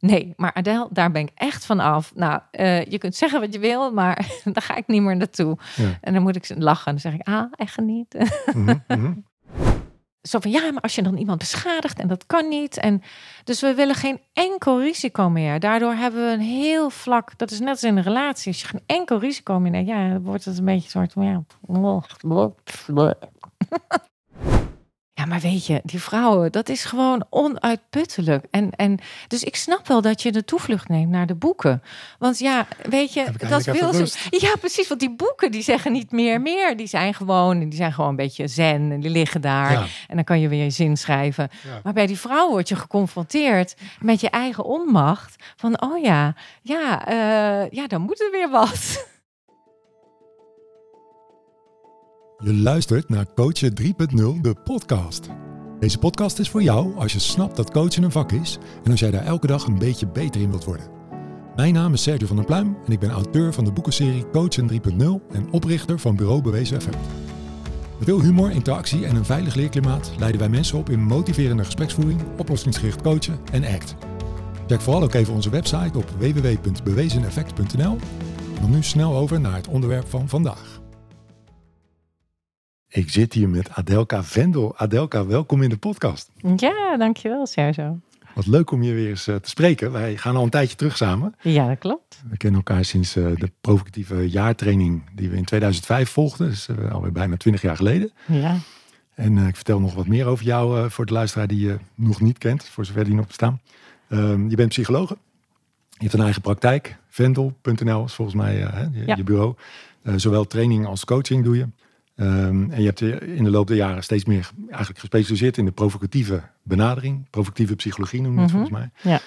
Nee, maar Adele, daar ben ik echt van af. Nou, eh, je kunt zeggen wat je wil, maar daar ga ik niet meer naartoe. Ja. En dan moet ik lachen. Dan zeg ik, ah, echt niet. Mhm, mhm. Zo van, ja, maar als je dan iemand beschadigt en dat kan niet. En dus we willen geen enkel risico meer. Daardoor hebben we een heel vlak, dat is net als in een relatie. Als je geen enkel risico meer neemt, ja, dan wordt het een beetje soort, ja. Ja, maar weet je, die vrouwen, dat is gewoon onuitputtelijk. En, en dus ik snap wel dat je de toevlucht neemt naar de boeken. Want ja, weet je, dat wil ze. Ja, precies. Want die boeken die zeggen niet meer meer. Die zijn gewoon, die zijn gewoon een beetje zen en die liggen daar. Ja. En dan kan je weer je zin schrijven. Ja. Maar bij die vrouw word je geconfronteerd met je eigen onmacht. Van, oh ja, ja, eh, ja, dan moet er weer wat. Je luistert naar Coachen 3.0, de podcast. Deze podcast is voor jou als je snapt dat coachen een vak is en als jij daar elke dag een beetje beter in wilt worden. Mijn naam is Sergio van der Pluim en ik ben auteur van de boekenserie Coachen 3.0 en oprichter van Bureau Bewezen Effect. Met veel humor, interactie en een veilig leerklimaat leiden wij mensen op in motiverende gespreksvoering, oplossingsgericht coachen en ACT. Check vooral ook even onze website op www.bewezeneffect.nl. Dan nu snel over naar het onderwerp van vandaag. Ik zit hier met Adelka Vendel. Adelka, welkom in de podcast. Ja, dankjewel, Sergio. Wat leuk om je weer eens eh, te spreken. Wij gaan al een tijdje terug samen. Ja, dat klopt. We kennen elkaar sinds eh, de provocatieve jaartraining die we in 2005 volgden. Dus uh, alweer bijna 20 jaar geleden. Ja. En eh, ik vertel nog wat meer over jou eh, voor de luisteraar die je nog niet kent, voor zover die nog bestaan. Ehm, je bent psychologe. Je hebt een eigen praktijk. Vendel.nl is volgens mij eh, je, Ja. bureau. Eh, zowel training als coaching doe je. Ehm, en je hebt je in de loop der jaren steeds meer eigenlijk gespecialiseerd in de provocatieve benadering. Provocatieve psychologie noem je het Mhm. volgens mij. Ja.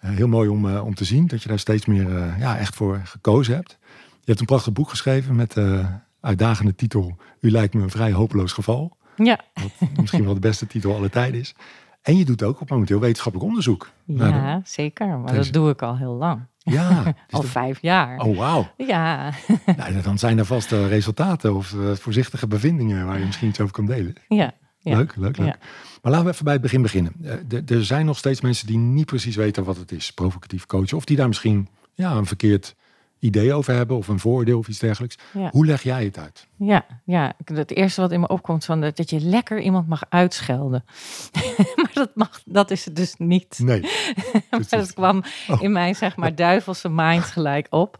Eh, heel mooi om, eh, om te zien dat je daar steeds meer eh, ja, echt voor gekozen hebt. Je hebt een prachtig boek geschreven met de uitdagende titel U lijkt me een vrij hopeloos geval. Ja. Wat misschien wel de beste titel aller tijden is. En je doet ook op momenteel wetenschappelijk onderzoek. de- Ja, zeker. Maar Deze- dat doe ik al heel lang. Ja. Al dat- vijf jaar. oh, wauw. Ja, Nou, dan zijn er vast eh, resultaten of eh, voorzichtige bevindingen waar je misschien iets over kan delen. ja. Ja. Leuk, leuk, leuk. Ja. Maar laten we even bij het begin beginnen. Eh, er zijn nog steeds mensen die niet precies weten wat het is, provocatief coachen. Of die daar misschien ja, een verkeerd idee over hebben of een voordeel of iets dergelijks. Ja. Hoe leg jij het uit? Ja, ja, het eerste wat in me opkomt van dat, dat je lekker iemand mag uitschelden. maar dat mag, dat is het dus niet. Nee. maar dat kwam Oh. in mijn zeg maar duivelse mind gelijk op.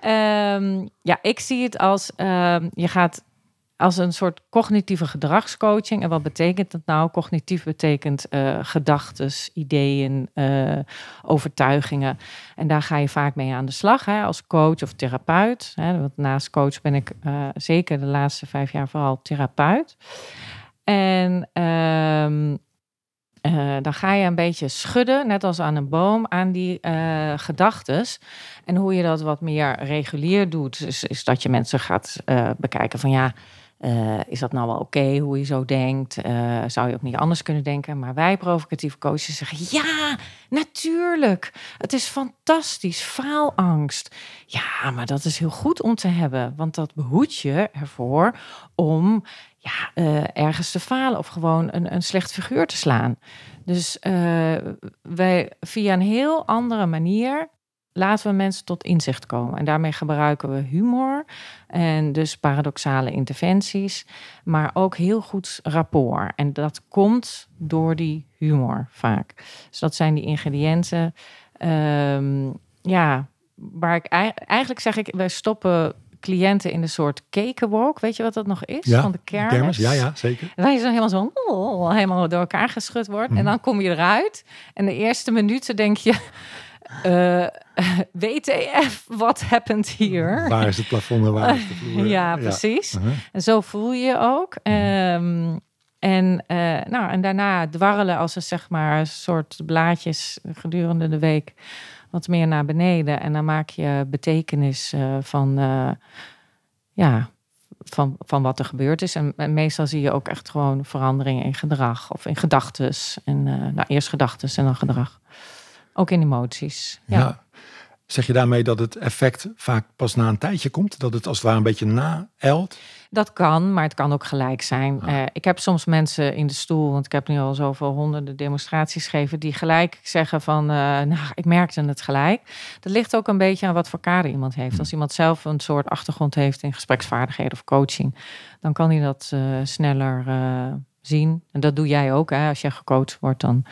Ehm, ja, ik zie het als ehm, je gaat als een soort cognitieve gedragscoaching. En wat betekent dat nou? Cognitief betekent eh gedachtes, ideeën, eh, overtuigingen. En daar ga je vaak mee aan de slag hè, als coach of therapeut. Hè, want naast coach ben ik eh, zeker de laatste vijf jaar vooral therapeut. En ehm, eh, dan ga je een beetje schudden, net als aan een boom, aan die gedachtes. En hoe je dat wat meer regulier doet, is, is dat je mensen gaat bekijken van ja, eh, is dat nou wel oké hoe je zo denkt? Eh, zou je ook niet anders kunnen denken? Maar wij provocatieve coaches zeggen ja, natuurlijk. Het is fantastisch, faalangst. Ja, maar dat is heel goed om te hebben, want dat behoedt je ervoor om ja, eh, ergens te falen of gewoon een, een slecht figuur te slaan. Dus wij via een heel andere manier laten we mensen tot inzicht komen. En daarmee gebruiken we humor en dus paradoxale interventies, maar ook heel goed rapport. En dat komt door die humor vaak. Dus dat zijn die ingrediënten. Ehm, ja, waar ik ei- eigenlijk zeg ik, wij stoppen cliënten in een soort cakewalk. Weet je wat dat nog is? Ja, Van de kermis. Kermis? Ja, ja, zeker. Waar je zo helemaal zo oh, helemaal door elkaar geschud wordt. Mhm. En dan kom je eruit. En de eerste minuten denk je... eh, WTF, wat happened hier? Waar is het plafond en waar is de vloer? Ja, precies. Uh-huh. En zo voel je je ook. Ehm, en, eh, nou, en daarna dwarrelen als een zeg maar een soort blaadjes gedurende de week wat meer naar beneden. En dan maak je betekenis eh, van, ja, van, van wat er gebeurd is. En, en meestal zie je ook echt gewoon veranderingen in gedrag of in gedachtes. En nou, eerst gedachtes en dan gedrag. Ook in emoties. Ja. Ja. Zeg je daarmee dat het effect vaak pas na een tijdje komt? Dat het als het ware een beetje naelt? Dat kan, maar het kan ook gelijk zijn. Ah. Eh, ik heb soms mensen in de stoel, want ik heb nu al zoveel honderden demonstraties gegeven, die gelijk zeggen van, eh, nou, ik merkte het gelijk. Dat ligt ook een beetje aan wat voor kader iemand heeft. Hmm. Als iemand zelf een soort achtergrond heeft in gespreksvaardigheden of coaching, dan kan hij dat eh, sneller zien. En dat doe jij ook. Hè? Als jij gecoacht wordt, dan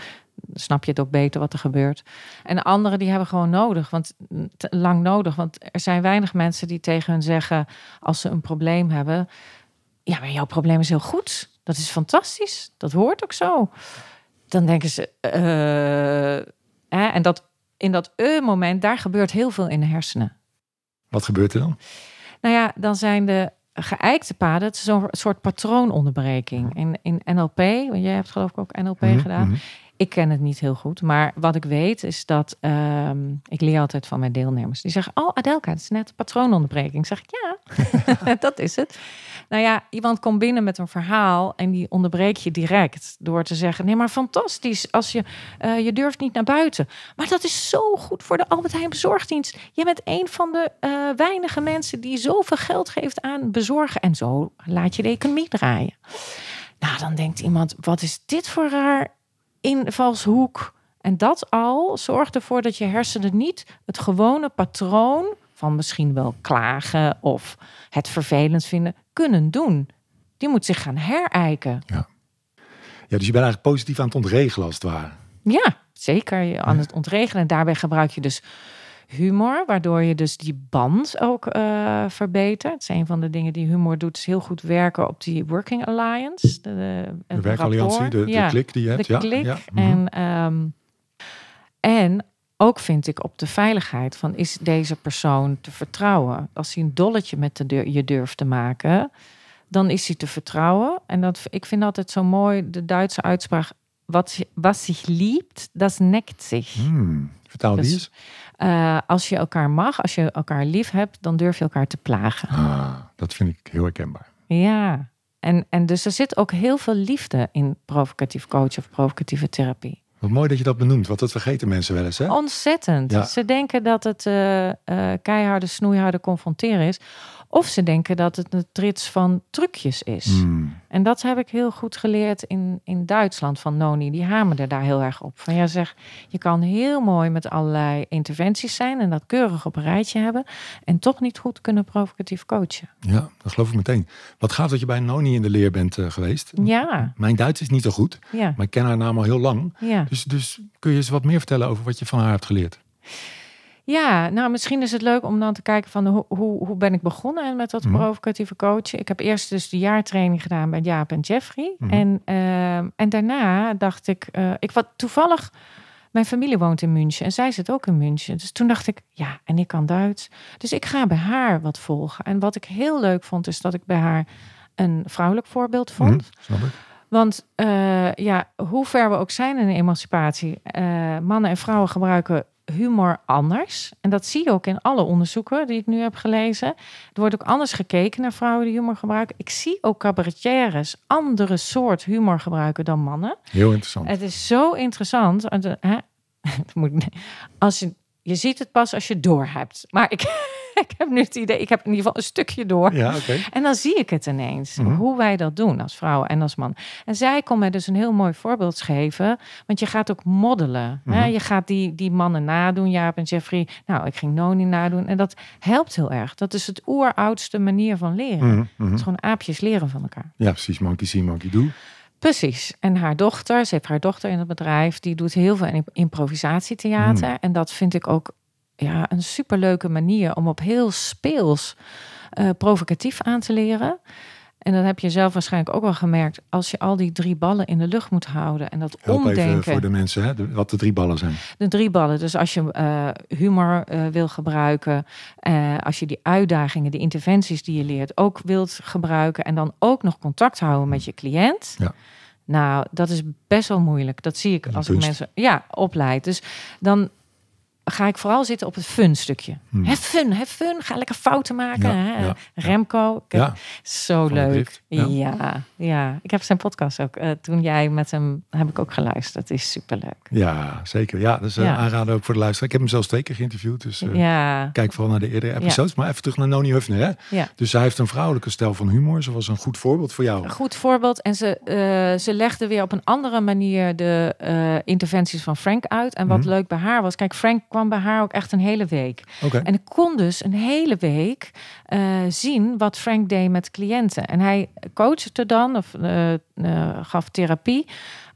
snap je het ook beter wat er gebeurt. En anderen die hebben gewoon nodig, want te- lang nodig. Want er zijn weinig mensen die tegen hun zeggen als ze een probleem hebben. Ja, maar jouw probleem is heel goed. Dat is fantastisch. Dat hoort ook zo. Dan denken ze. eh, hè, en dat in dat eh-moment, daar gebeurt heel veel in de hersenen. Wat gebeurt er dan? Nou ja, dan zijn de geëikte paden, het is zo'n soort patroononderbreking. In, in NLP, want jij hebt geloof ik ook NLP Mhm, gedaan. mhm. Ik ken het niet heel goed, maar wat ik weet is dat ehm, ik leer altijd van mijn deelnemers. Die zeggen: Oh, Adelka, het is net patroononderbreking. Zeg ik ja, dat is het. Nou ja, iemand komt binnen met een verhaal en die onderbreek je direct door te zeggen: Nee, maar fantastisch als je eh, je durft niet naar buiten. Maar dat is zo goed voor de Albert Heijn bezorgdienst. Je bent een van de eh, weinige mensen die zoveel geld geeft aan bezorgen en zo laat je de economie draaien. Nou, dan denkt iemand: Wat is dit voor raar invalshoek. En dat al zorgt ervoor dat je hersenen niet het gewone patroon van misschien wel klagen of het vervelend vinden kunnen doen. Die moet zich gaan herijken. Ja, dus je bent eigenlijk positief aan het ontregelen als het ware. Ja, zeker je aan het ontregelen. En daarbij gebruik je dus humor, waardoor je dus die band ook eh, verbetert. Het is een van de dingen die humor doet, is heel goed werken op die working alliance. De, de, De werkalliantie, de, de klik die je hebt. de klik. ja. mhm. En, ehm, en ook vind ik op de veiligheid van is deze persoon te vertrouwen. Als hij een dolletje met de deur, je durft te maken, dan is hij te vertrouwen. En dat, ik vind altijd zo mooi de Duitse uitspraak: wat, wat zich liebt, dat nekt zich. Hmm, Vertaal die Dus- eens. Eh, als je elkaar mag, als je elkaar lief hebt, dan durf je elkaar te plagen. Ah, dat vind ik heel herkenbaar. Ja, en, en dus er zit ook heel veel liefde in provocatief coach of provocatieve therapie. Wat mooi dat je dat benoemt, want dat vergeten mensen wel eens. Hè? Ontzettend. Ja. Ze denken dat het eh, eh, keiharde, snoeiharde confronteren is. Of ze denken dat het een trits van trucjes is. Hmm, En dat heb ik heel goed geleerd in, in Duitsland van Noni. Die hamerde daar heel erg op. Van ja, zeg, je kan heel mooi met allerlei interventies zijn en dat keurig op een rijtje hebben. En toch niet goed kunnen provocatief coachen. ja, dat geloof ik meteen. Wat gaat dat je bij Noni in de leer bent eh, geweest? Ja, Mijn Duits is niet zo goed, ja, maar ik ken haar naam al heel lang. ja. Dus, dus kun je eens wat meer vertellen over wat je van haar hebt geleerd? Ja, nou misschien is het leuk om dan te kijken van hoe, hoe, hoe ben ik begonnen met dat Mhm. provocatieve coachen. Ik heb eerst dus de jaartraining gedaan bij Jaap en Jeffrey. Mhm. En, ehm, en daarna dacht ik, eh, ik wat toevallig, mijn familie woont in München en zij zit ook in München. Dus toen dacht ik, ja, en ik kan Duits. Dus ik ga bij haar wat volgen. En wat ik heel leuk vond, is dat ik bij haar een vrouwelijk voorbeeld vond. Mhm, snap ik. Want eh, ja, hoe ver we ook zijn in de emancipatie, eh, mannen en vrouwen gebruiken humor anders. En dat zie je ook in alle onderzoeken die ik nu heb gelezen. Er wordt ook anders gekeken naar vrouwen die humor gebruiken. Ik zie ook cabaretières andere soort humor gebruiken dan mannen. Heel interessant. Het is zo interessant. Als je, je ziet het pas als je door hebt. Maar ik, ik heb nu het idee, ik heb in ieder geval een stukje door. Ja. En dan zie ik het ineens, Mhm. hoe wij dat doen als vrouwen en als man. En zij kon mij dus een heel mooi voorbeeld geven, want je gaat ook moddelen. Hè? Mhm. Je gaat die, die mannen nadoen, Jaap en Jeffrey. Nou, ik ging Noni nadoen en dat helpt heel erg. Dat is het oeroudste manier van leren. Mhm. Het is gewoon aapjes leren van elkaar. Ja, precies. Monkey see, monkey do. Precies. En haar dochter, ze heeft haar dochter in het bedrijf, die doet heel veel imp- improvisatietheater. En dat vind ik ook ja, een superleuke manier om op heel speels eh, provocatief aan te leren. En dat heb je zelf waarschijnlijk ook wel gemerkt. Als je al die drie ballen in de lucht moet houden en dat Help omdenken. even voor de mensen hè, de- wat de drie ballen zijn. De drie ballen. Dus als je eh, humor eh, wil gebruiken, als je die uitdagingen, die interventies die je leert ook wilt gebruiken en dan ook nog contact houden met je cliënt. Ja. Nou, dat is best wel moeilijk. Dat zie ik als ik mensen ja, opleid. Dus dan ga ik vooral zitten op het fun stukje. Hmm. Heb fun, heb fun. Ga lekker fouten maken. Ja, hè? ja. Remco, ik heb- Ja, zo leuk. Ja. Ja. Ik heb zijn podcast ook. eh, toen jij met hem, heb ik ook geluisterd. Het is superleuk. ja, zeker. Ja, dat Ja. aanrader ook voor de luisteraar. Ik heb hem zelfs twee keer geïnterviewd, dus ja, kijk vooral naar de eerdere episodes. Maar even terug naar Noni Huffner, hè? ja. Dus zij heeft een vrouwelijke stijl van humor. Ze was een goed voorbeeld voor jou. Een goed voorbeeld. En ze, ze legde weer op een andere manier de interventies van Frank uit. En wat Mhm. leuk bij haar was, kijk, Frank kwam bij haar ook echt een hele week. En ik kon dus een hele week eh, zien wat Frank deed met cliënten. En hij coachte dan, of eh, eh, gaf therapie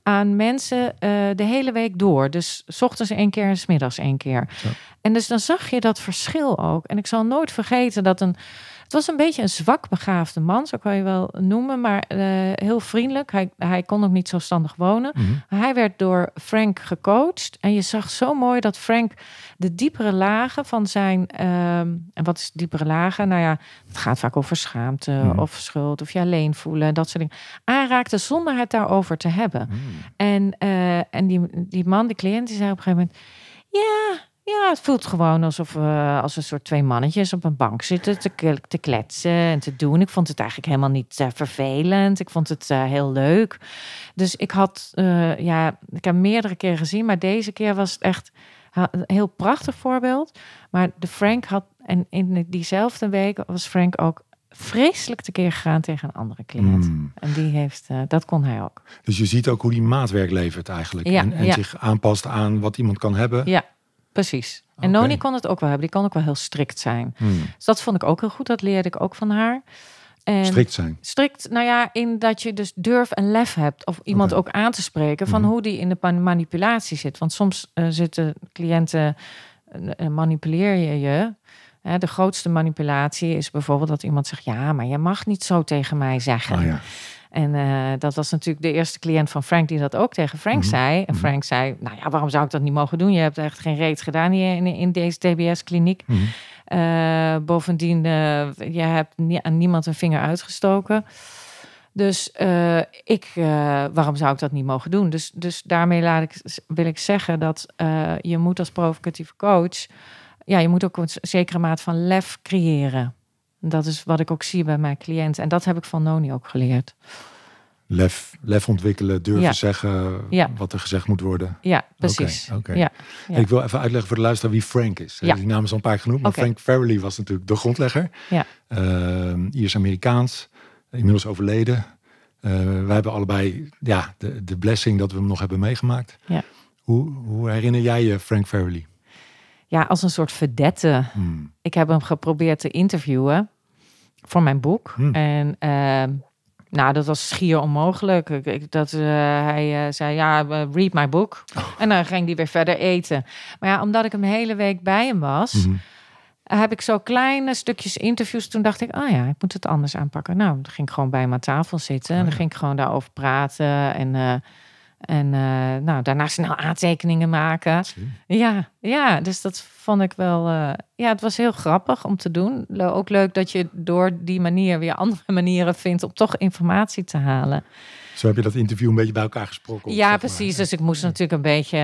aan mensen de hele week door. Dus 's ochtends één keer en 's middags één keer. En dus dan zag je dat verschil ook. En ik zal nooit vergeten dat een... Het was een beetje een zwak begaafde man, zo kan je wel noemen. Maar eh, heel vriendelijk. Hij, hij kon ook niet zelfstandig wonen. Mhm. Hij werd door Frank gecoacht. En je zag zo mooi dat Frank de diepere lagen van zijn. ehm, en wat is diepere lagen? Nou ja, het gaat vaak over schaamte Mhm. of schuld of je alleen voelen. Dat soort dingen. Aanraakte zonder het daarover te hebben. Mm. En, eh, en die, die man, die cliënt, die zei op een gegeven moment: Ja, ja het voelt gewoon alsof we als een soort twee mannetjes op een bank zitten te, te kletsen en te doen. Ik vond het eigenlijk helemaal niet eh, vervelend. Ik vond het eh, heel leuk. Dus ik had, eh, ja, ik heb meerdere keren gezien, maar deze keer was het echt een heel prachtig voorbeeld. Maar de Frank had, en in diezelfde week was Frank ook vreselijk tekeer gegaan tegen een andere cliënt. Mm. En die heeft, eh, dat kon hij ook. Dus je ziet ook hoe die maatwerk levert eigenlijk. Ja, en en ja. zich aanpast aan wat iemand kan hebben. Ja, precies. En. Noni kon het ook wel hebben. Die kon ook wel heel strikt zijn. Hmm. Dus dat vond ik ook heel goed. Dat leerde ik ook van haar. En Strikt zijn. strikt, nou ja, in dat je dus durf en lef hebt. Of iemand ook aan te spreken van Mhm. hoe die in de manipulatie zit. Want soms eh, zitten cliënten, eh, manipuleer je je. Hè, de grootste manipulatie is bijvoorbeeld dat iemand zegt... ja, maar je mag niet zo tegen mij zeggen. Ah, ja. En eh, dat was natuurlijk de eerste cliënt van Frank die dat ook tegen Frank Mhm. zei. En Mhm. Frank zei, nou ja, waarom zou ik dat niet mogen doen? Je hebt echt geen reet gedaan hier in, in deze TBS-kliniek. Mhm. Eh, bovendien, eh je hebt nie- aan niemand een vinger uitgestoken. Dus ik, waarom zou ik dat niet mogen doen? Dus, dus daarmee laat ik, wil ik zeggen dat je moet als provocatieve coach... Ja, je moet ook een zekere maat van lef creëren. Dat is wat ik ook zie bij mijn cliënten. En dat heb ik van Noni ook geleerd. Lef, lef ontwikkelen, durven Ja. zeggen Ja. wat er gezegd moet worden. Ja, precies. Oké. Ja, ja. Ik wil even uitleggen voor de luisteraar wie Frank is. Die naam is al een paar genoemd. Maar. Frank Farrelly was natuurlijk de grondlegger. Ja. Ehm, Iers-Amerikaans. Inmiddels overleden. Eh, wij hebben allebei ja, de, de blessing dat we hem nog hebben meegemaakt. Ja. Hoe, hoe herinner jij je Frank Farrelly? Ja, als een soort verdette. Hmm. Ik heb hem geprobeerd te interviewen voor mijn boek. Hmm. En ehm, nou, dat was schier onmogelijk. Ik, dat, eh, hij eh, zei, ja, eh, read my book. Oh. En dan ging hij weer verder eten. Maar ja, omdat ik hem hele week bij hem was... Mhm. heb ik zo kleine stukjes interviews. Toen dacht ik, oh ja, ik moet het anders aanpakken. Nou, dan ging ik gewoon bij hem aan tafel zitten. En dan ging ik gewoon daarover praten. En, en eh, nou, daarna snel aantekeningen maken. Ja, ja, dus dat vond ik wel. eh, ja, het was heel grappig om te doen. Ook leuk dat je door die manier weer andere manieren vindt om toch informatie te halen. Zo heb je dat interview een beetje bij elkaar gesproken. Ja, precies. Dus ik moest natuurlijk een beetje,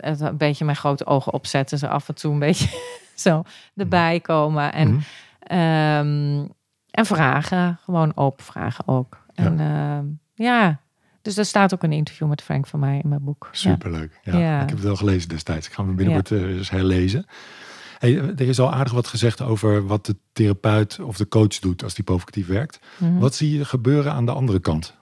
eh, een beetje mijn grote ogen opzetten. Zo af en toe een beetje zo erbij komen. En, Mhm. ehm, en vragen, gewoon open vragen ook. Ja. En ehm, ja, dus er staat ook een interview met Frank van mij in mijn boek. Ja. Superleuk. Ja. Ja. Ik heb het wel gelezen destijds. Ik ga hem binnenkort eh, eens herlezen. Hey, er is al aardig wat gezegd over wat de therapeut of de coach doet als die provocatief werkt. Mhm. Wat zie je gebeuren aan de andere kant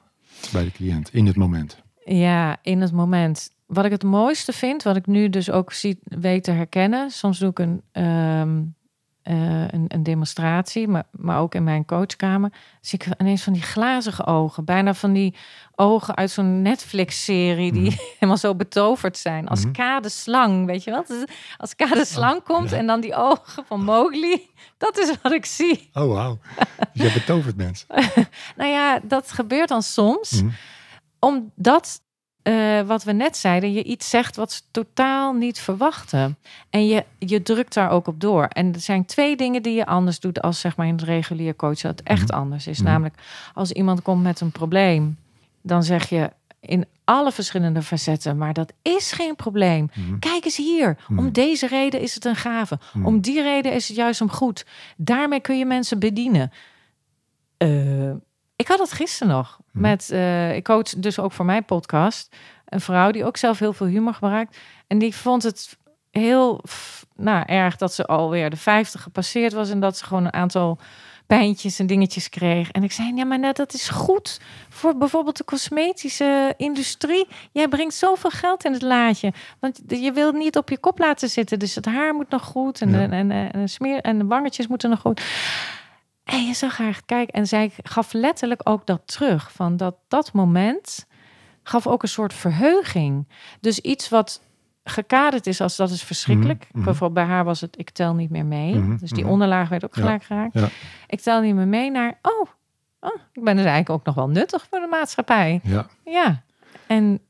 bij de cliënt in het moment? Ja, in het moment. Wat ik het mooiste vind, wat ik nu dus ook zie, weet te herkennen. Soms doe ik een, ehm, eh, een, een demonstratie, maar, maar ook in mijn coachkamer. Zie ik ineens van die glazige ogen. Bijna van die ogen uit zo'n Netflix-serie die Mhm. helemaal zo betoverd zijn. Als Mhm. kade slang, weet je wat? Als kade slang komt ja. en dan die ogen van Mowgli. Dat is wat ik zie. Oh, wauw. Jij betovert mensen. Nou ja, dat gebeurt dan soms. Mhm. Omdat, eh, wat we net zeiden, je iets zegt wat ze totaal niet verwachten. En je, je drukt daar ook op door. En er zijn twee dingen die je anders doet als zeg maar in het regulier coachen. Dat echt Mhm. anders is. Mhm. Namelijk, als iemand komt met een probleem, dan zeg je... in alle verschillende facetten. Maar dat is geen probleem. Mhm. Kijk eens hier. Om deze reden is het een gave. Om die reden is het juist om goed. Daarmee kun je mensen bedienen. Eh, ik had het gisteren nog. Mhm. Met, eh, ik coach dus ook voor mijn podcast. Een vrouw die ook zelf heel veel humor gebruikt. En die vond het heel nou, erg dat ze alweer de 50 gepasseerd was. En dat ze gewoon een aantal pijntjes en dingetjes kreeg. En ik zei, ja, maar net, dat is goed voor bijvoorbeeld de cosmetische industrie. Jij brengt zoveel geld in het laadje. Want je wil niet op je kop laten zitten. Dus het haar moet nog goed. En, Ja. en, en, en, smeer, en de wangetjes moeten nog goed. En je zag haar kijken. En zij gaf letterlijk ook dat terug. Van dat, dat moment gaf ook een soort verheuging. Dus iets wat gekaderd is als dat is verschrikkelijk. Mhm, mhm. Bijvoorbeeld bij haar was het ik tel niet meer mee. Mhm, dus die onderlaag werd ook Ja, gelijk geraakt. ja. Ik tel niet meer mee naar oh, oh, ik ben dus eigenlijk ook nog wel nuttig voor de maatschappij. Ja. Ja. En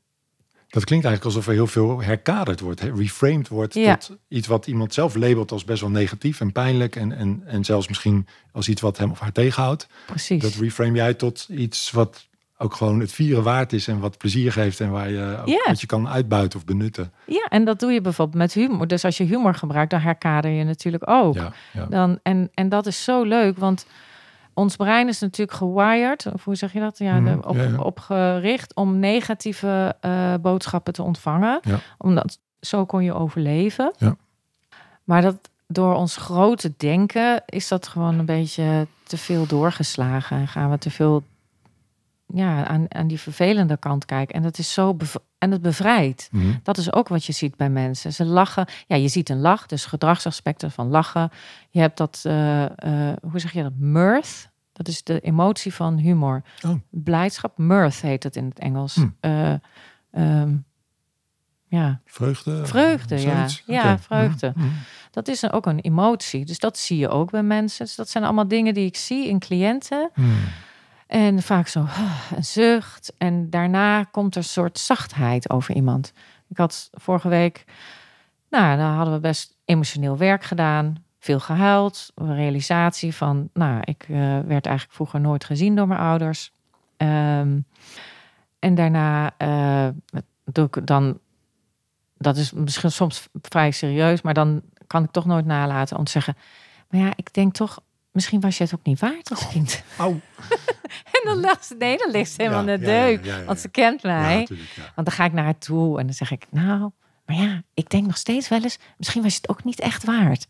Dat klinkt eigenlijk alsof er heel veel herkaderd wordt, reframed wordt Ja. tot iets wat iemand zelf labelt als best wel negatief en pijnlijk en, en, en zelfs misschien als iets wat hem of haar tegenhoudt. precies. Dat reframe jij tot iets wat ook gewoon het vieren waard is en wat plezier geeft en waar je ook Ja. wat je kan uitbuiten of benutten. Ja, en dat doe je bijvoorbeeld met humor. Dus als je humor gebruikt, dan herkader je natuurlijk ook. Ja, ja. Dan, en, en dat is zo leuk, want ons brein is natuurlijk gewired, of hoe zeg je dat? Ja, Mhm, de, op, ja, ja. opgericht om negatieve eh, boodschappen te ontvangen. Ja. Omdat zo kon je overleven. Ja. Maar dat door ons grote denken is dat gewoon een beetje te veel doorgeslagen. En gaan we te veel ja, aan, aan die vervelende kant kijken. En dat is zo bev- en het bevrijdt. Mhm. Dat is ook wat je ziet bij mensen. Ze lachen. Ja, je ziet een lach, dus gedragsaspecten van lachen. Je hebt dat, eh, eh, hoe zeg je dat? Mirth. Dat is de emotie van humor. Oh. Blijdschap. Mirth heet het in het Engels. Hm. Eh, ehm, ja, Vreugde? Vreugde, ja. Ja, Oké. vreugde. Mhm, mhm. dat is een, ook een emotie. Dus dat zie je ook bij mensen. Dus dat zijn allemaal dingen die ik zie in cliënten. En vaak zo een zucht. En daarna komt er een soort zachtheid over iemand. Ik had vorige week, nou, dan hadden we best emotioneel werk gedaan. Veel gehuild. Een realisatie van, nou, ik eh, werd eigenlijk vroeger nooit gezien door mijn ouders. Ehm, en daarna eh, doe ik dan, dat is misschien soms vrij serieus, maar dan kan ik toch nooit nalaten om te zeggen, maar ja, ik denk toch, misschien was je het ook niet waard als kind. Au. Dan lag ze, nee, dan ligt ze helemaal Ja, in de ja, ja, deuk. ja, ja, Want ja. ze kent mij. Ja, ja. Want dan ga ik naar haar toe en dan zeg ik, nou, maar ja, ik denk nog steeds wel eens, misschien was het ook niet echt waard.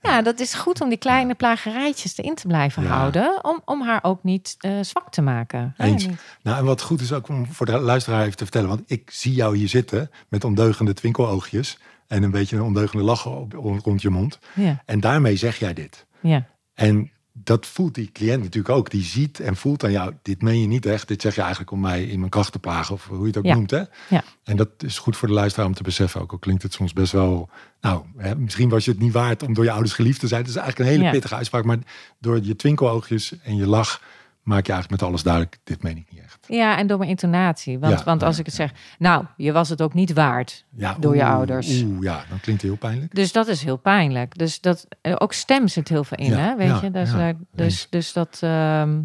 Ja, dat is goed om die kleine plagerijtjes erin te blijven Ja. houden, om, om haar ook niet eh, zwak te maken. Ja, Eens. niet- Nou, en wat goed is ook om voor de luisteraar even te vertellen, want ik zie jou hier zitten met ondeugende twinkeloogjes en een beetje een ondeugende lach op, rond je mond. Ja, En daarmee zeg jij dit. ja, En dat voelt die cliënt natuurlijk ook. Die ziet en voelt aan jou, dit meen je niet echt. Dit zeg je eigenlijk om mij in mijn kracht te plagen, of hoe je het ook Ja. noemt. Hè? Ja. En dat is goed voor de luisteraar om te beseffen. Ook al klinkt het soms best wel, nou, hè, misschien was je het niet waard om door je ouders geliefd te zijn. Het is eigenlijk een hele Ja. pittige uitspraak. Maar door je twinkeloogjes en je lach maak je eigenlijk met alles duidelijk, dit meen ik niet echt. ja, en door mijn intonatie. Want, Ja, want als ja, ik het zeg, nou, je was het ook niet waard. Ja, Door je ouders. Oeh, ja, dan klinkt het heel pijnlijk. Dus dat is heel pijnlijk. Dus dat, eh, ook stem zit heel veel in, hè? Weet je? Dus, daar- dus, dus dat, ehm,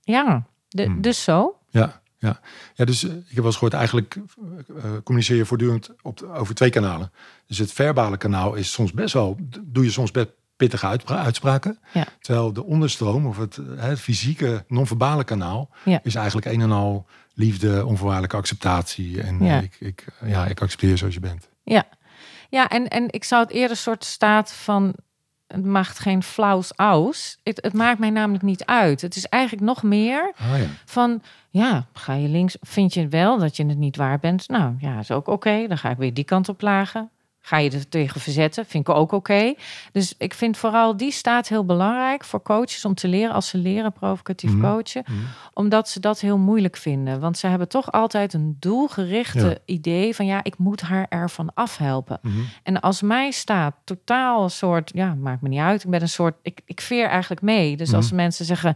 ja, de- Hmm. dus zo. Ja, ja. ja dus eh, ik heb wel eens gehoord, eigenlijk eh, communiceer je voortdurend op over twee kanalen. Dus het verbale kanaal is soms best wel, doe je soms best pittige uitspra- uitspraken. Ja. Terwijl de onderstroom of het, eh, het fysieke non-verbale kanaal Ja. is eigenlijk een en al liefde, onvoorwaardelijke acceptatie. En Ja. ik, ik, ja, ik accepteer zoals je bent. Ja, ja en, en ik zou het eerder soort staat van het maakt geen flauws aus. Het, het maakt mij namelijk niet uit. Het is eigenlijk nog meer Ah ja. van ja, ga je links, vind je wel dat je het niet waar bent? Nou ja, is ook oké. Dan ga ik weer die kant op plagen. Ga je er tegen verzetten? Vind ik ook oké. Dus ik vind vooral die staat heel belangrijk voor coaches om te leren als ze leren provocatief Mhm. coachen Mhm. omdat ze dat heel moeilijk vinden. Want ze hebben toch altijd een doelgerichte Ja. idee van ja, ik moet haar ervan afhelpen. Mhm. En als mij staat totaal een soort, ja, maakt me niet uit. Ik ben een soort, ik, ik veer eigenlijk mee. Dus als Mhm. mensen zeggen,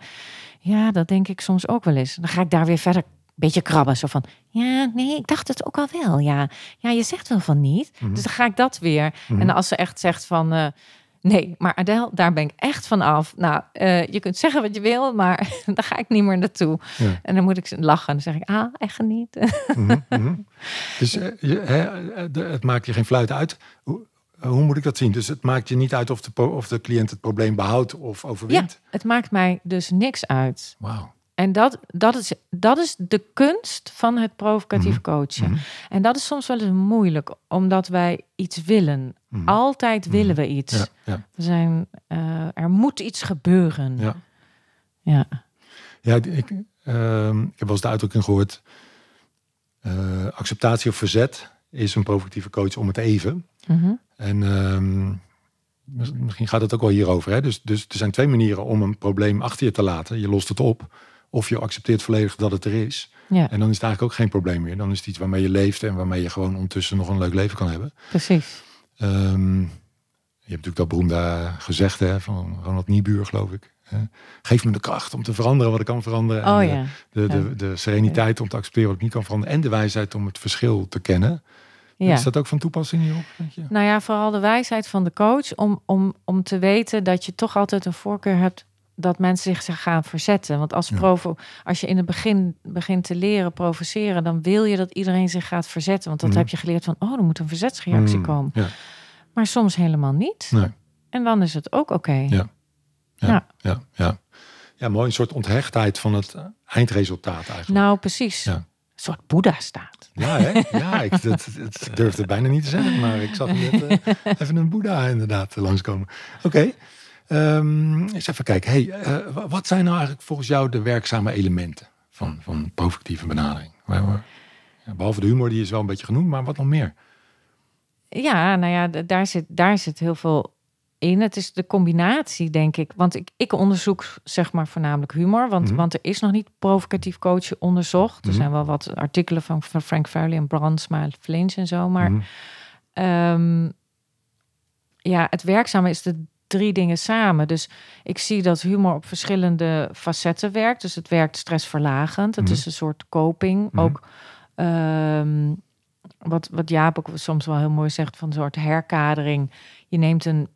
ja, dat denk ik soms ook wel eens. Dan ga ik daar weer verder beetje krabben. Zo van, ja, nee, ik dacht het ook al wel. Ja, ja je zegt wel van niet. Mhm. Dus dan ga ik dat weer. Mhm. En als ze echt zegt van, eh, Nee, maar Adele, daar ben ik echt van af. Nou, eh, je kunt zeggen wat je wil, maar daar ga ik niet meer naartoe. Ja. En dan moet ik lachen. Dan zeg ik, ah, echt niet. Mhm. Dus eh, je, hè, de- het maakt je geen fluit uit. Hoe, hoe moet ik dat zien? Dus het maakt je niet uit of de, of de cliënt het probleem behoudt of overwint? Het maakt mij dus niks uit. Wauw. En dat, dat, is, dat is de kunst van het provocatief coachen. Mhm. En dat is soms wel eens moeilijk, omdat wij iets willen. Mhm. Altijd willen we iets. Ja, ja, We zijn, eh, er moet iets gebeuren. ja. Ja. Ja, ik, ehm, ik heb wel eens de uitdrukking gehoord. eh, acceptatie of verzet is een provocatieve coach om het even. Mhm. En ehm, mis- misschien gaat het ook wel hierover. Hè? Dus, dus er zijn twee manieren om een probleem achter je te laten. Je lost het op. Of je accepteert volledig dat het er is. ja, En dan is het eigenlijk ook geen probleem meer. Dan is het iets waarmee je leeft en waarmee je gewoon ondertussen nog een leuk leven kan hebben. precies. Ehm, je hebt natuurlijk dat beroemde gezegde hè, van Ronald Niebuhr, geloof ik. Geef me de kracht om te veranderen wat ik kan veranderen. En Oh de- ja. de, de, de sereniteit om te accepteren wat ik niet kan veranderen. En de wijsheid om het verschil te kennen. ja. Is dat ook van toepassing hierop? Nou ja, vooral de wijsheid van de coach om, om, om te weten dat je toch altijd een voorkeur hebt dat mensen zich gaan verzetten. Want als, provo, als je in het begin begint te leren provoceren, dan wil je dat iedereen zich gaat verzetten. Want dat Mhm. heb je geleerd van, oh, er moet een verzetsreactie Mm, komen. Ja, Maar soms helemaal niet. nee, En dan is het ook oké. Ja. ja, Ja. ja, ja. Ja, mooi. Een soort onthechtheid van het eindresultaat eigenlijk. Nou, precies. Ja. Een soort Boeddha staat. Ja, hè? ja ik, dat, het durfde het bijna niet te zeggen, maar ik zag net eh, even een Boeddha inderdaad langskomen. Oké, Ehm, eens even kijken. Hey, eh, wa- wat zijn nou eigenlijk volgens jou de werkzame elementen van, van provocatieve benadering? Behalve de humor, die is wel een beetje genoemd, maar wat nog meer? Ja, nou ja, daar zit, daar zit heel veel in. Het is de combinatie, denk ik. Want ik, ik onderzoek zeg maar voornamelijk humor. Want, Mhm. want er is nog niet provocatief coachen onderzocht. Er Mhm. zijn wel wat artikelen van, van Frank Farley en Brandsma, Flinch en zo. Maar. Ehm, ja, het werkzame is de drie dingen samen. Dus ik zie dat humor op verschillende facetten werkt. Dus het werkt stressverlagend. Het Mhm. is een soort coping. Mhm. Ook ehm, wat, wat Jaap ook soms wel heel mooi zegt van een soort herkadering. Je neemt een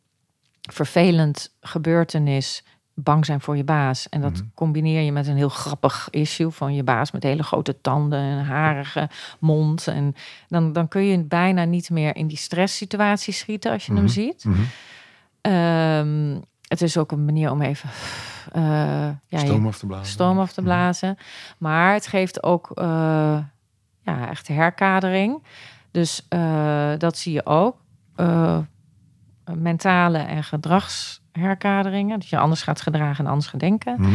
vervelend gebeurtenis, bang zijn voor je baas. En dat Mhm. combineer je met een heel grappig issue van je baas met hele grote tanden en een harige mond. En dan, dan kun je bijna niet meer in die stresssituatie schieten als je hem ziet. Ehm, het is ook een manier om even eh, ja, Stoom af te blazen. stoom af te blazen. Maar het geeft ook eh, ja, echt herkadering. Dus eh, dat zie je ook. Mentale en gedragsherkaderingen. Dat je anders gaat gedragen en anders gaat denken. Mhm.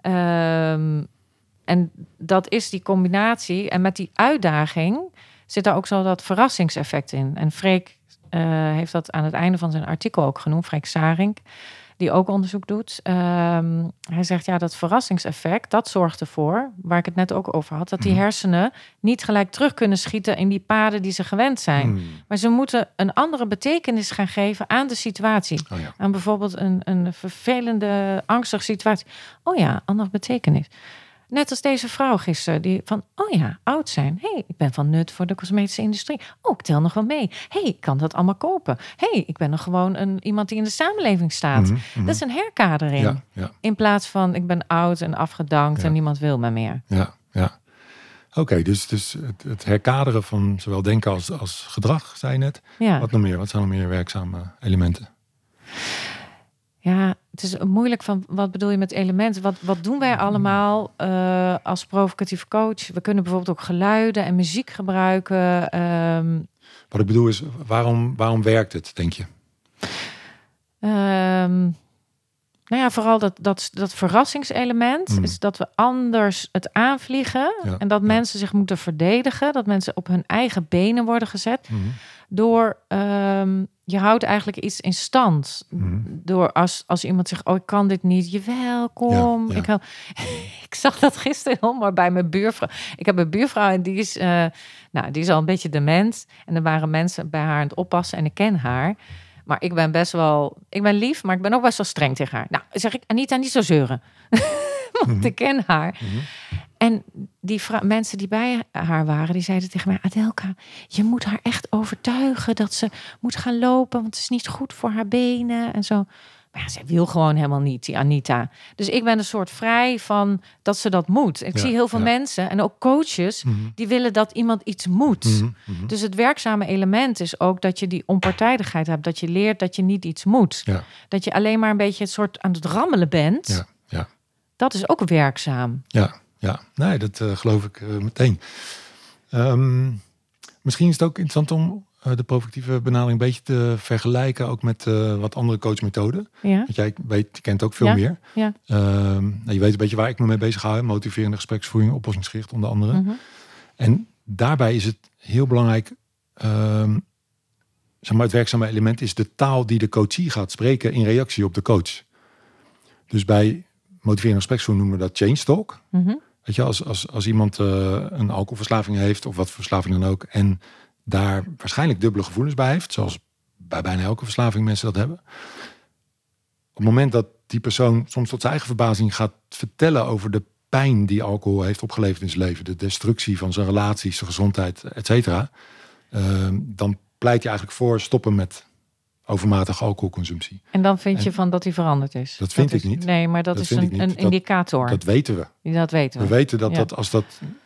Ehm, en dat is die combinatie. En met die uitdaging zit daar ook zo dat verrassingseffect in. En Freek heeft dat aan het einde van zijn artikel ook genoemd, Freek Sarink, die ook onderzoek doet. Ehm, hij zegt ja, dat verrassingseffect, dat zorgt ervoor, waar ik het net ook over had, dat die Mhm. hersenen niet gelijk terug kunnen schieten in die paden die ze gewend zijn. Mhm. Maar ze moeten een andere betekenis gaan geven aan de situatie. Oh ja. Aan bijvoorbeeld een, een vervelende, angstige situatie. Oh ja, andere betekenis. Net als deze vrouw gisteren, die van, oh ja, oud zijn. hey, ik ben van nut voor de cosmetische industrie. Oh, ik tel nog wel mee. hey, ik kan dat allemaal kopen. hey, ik ben nog gewoon een, iemand die in de samenleving staat. Mhm. Mhm. Dat is een herkadering. Ja, ja, In plaats van, ik ben oud en afgedankt Ja. en niemand wil me meer. ja, ja. Oké, dus, dus het, het herkaderen van zowel denken als, als gedrag, zei je net. Ja. Wat nog meer? Wat zijn nog meer werkzame elementen? Ja, het is moeilijk van wat bedoel je met elementen? Wat, wat doen wij allemaal eh, als provocatieve coach? We kunnen bijvoorbeeld ook geluiden en muziek gebruiken. Ehm, Wat ik bedoel is, waarom, waarom werkt het, denk je? ehm, nou ja, vooral dat, dat, dat verrassingselement Mm. is dat we anders het aanvliegen Ja, en dat ja. mensen zich moeten verdedigen, dat mensen op hun eigen benen worden gezet Mhm. Door ehm, je houdt eigenlijk iets in stand. Mhm. Door als, als iemand zegt, oh ik kan dit niet, jawel, kom. Ja, ja. Ik, hou- ik zag dat gisteren al, maar bij mijn buurvrouw. Ik heb een buurvrouw en die is, eh, nou, die is al een beetje dement. En er waren mensen bij haar aan het oppassen en ik ken haar. Maar ik ben best wel, ik ben lief, maar ik ben ook best wel streng tegen haar. Nou, zeg ik, Anita, niet zo zeuren. Want Mhm. ik ken haar. Mhm. En die mensen die bij haar waren, die zeiden tegen mij: Adelka, je moet haar echt overtuigen dat ze moet gaan lopen, want het is niet goed voor haar benen en zo. Maar ja, zij wil gewoon helemaal niet, die Anita. Dus ik ben een soort vrij van dat ze dat moet. Ik Ja, zie heel veel ja. mensen en ook coaches Mhm. die willen dat iemand iets moet. Mhm, mhm. Dus het werkzame element is ook dat je die onpartijdigheid hebt. Dat je leert dat je niet iets moet. Dat je alleen maar een beetje het soort aan het rammelen bent. Ja, ja. Dat is ook werkzaam. Ja, ja. nee, dat eh, geloof ik eh, meteen. Ehm, misschien is het ook interessant om eh, de provocatieve benadering een beetje te vergelijken ook met wat andere coachmethoden. Ja, Want jij weet, je kent ook veel Ja, meer. ja. Ehm, nou, je weet een beetje waar ik me mee bezig hou. Motiverende gespreksvoering, oplossingsgericht onder andere. Mhm. En daarbij is het heel belangrijk, ehm, zeg maar het werkzame element is de taal die de coachie gaat spreken in reactie op de coach. Dus bij motiverende gespreksvoering noemen we dat change talk. Mhm. Weet je, als, als, als iemand eh, een alcoholverslaving heeft of wat verslaving dan ook, en daar waarschijnlijk dubbele gevoelens bij heeft, zoals bij bijna elke verslaving mensen dat hebben. Op het moment dat die persoon soms tot zijn eigen verbazing gaat vertellen over de pijn die alcohol heeft opgeleverd in zijn leven, de destructie van zijn relaties, zijn gezondheid, et cetera, ehm, dan pleit je eigenlijk voor stoppen met overmatige alcoholconsumptie. En dan vind je van dat hij veranderd is. Dat vind ik niet. Nee, maar dat, Dat is een, een indicator. Dat weten we. dat weten we. We weten dat, Ja. dat als dat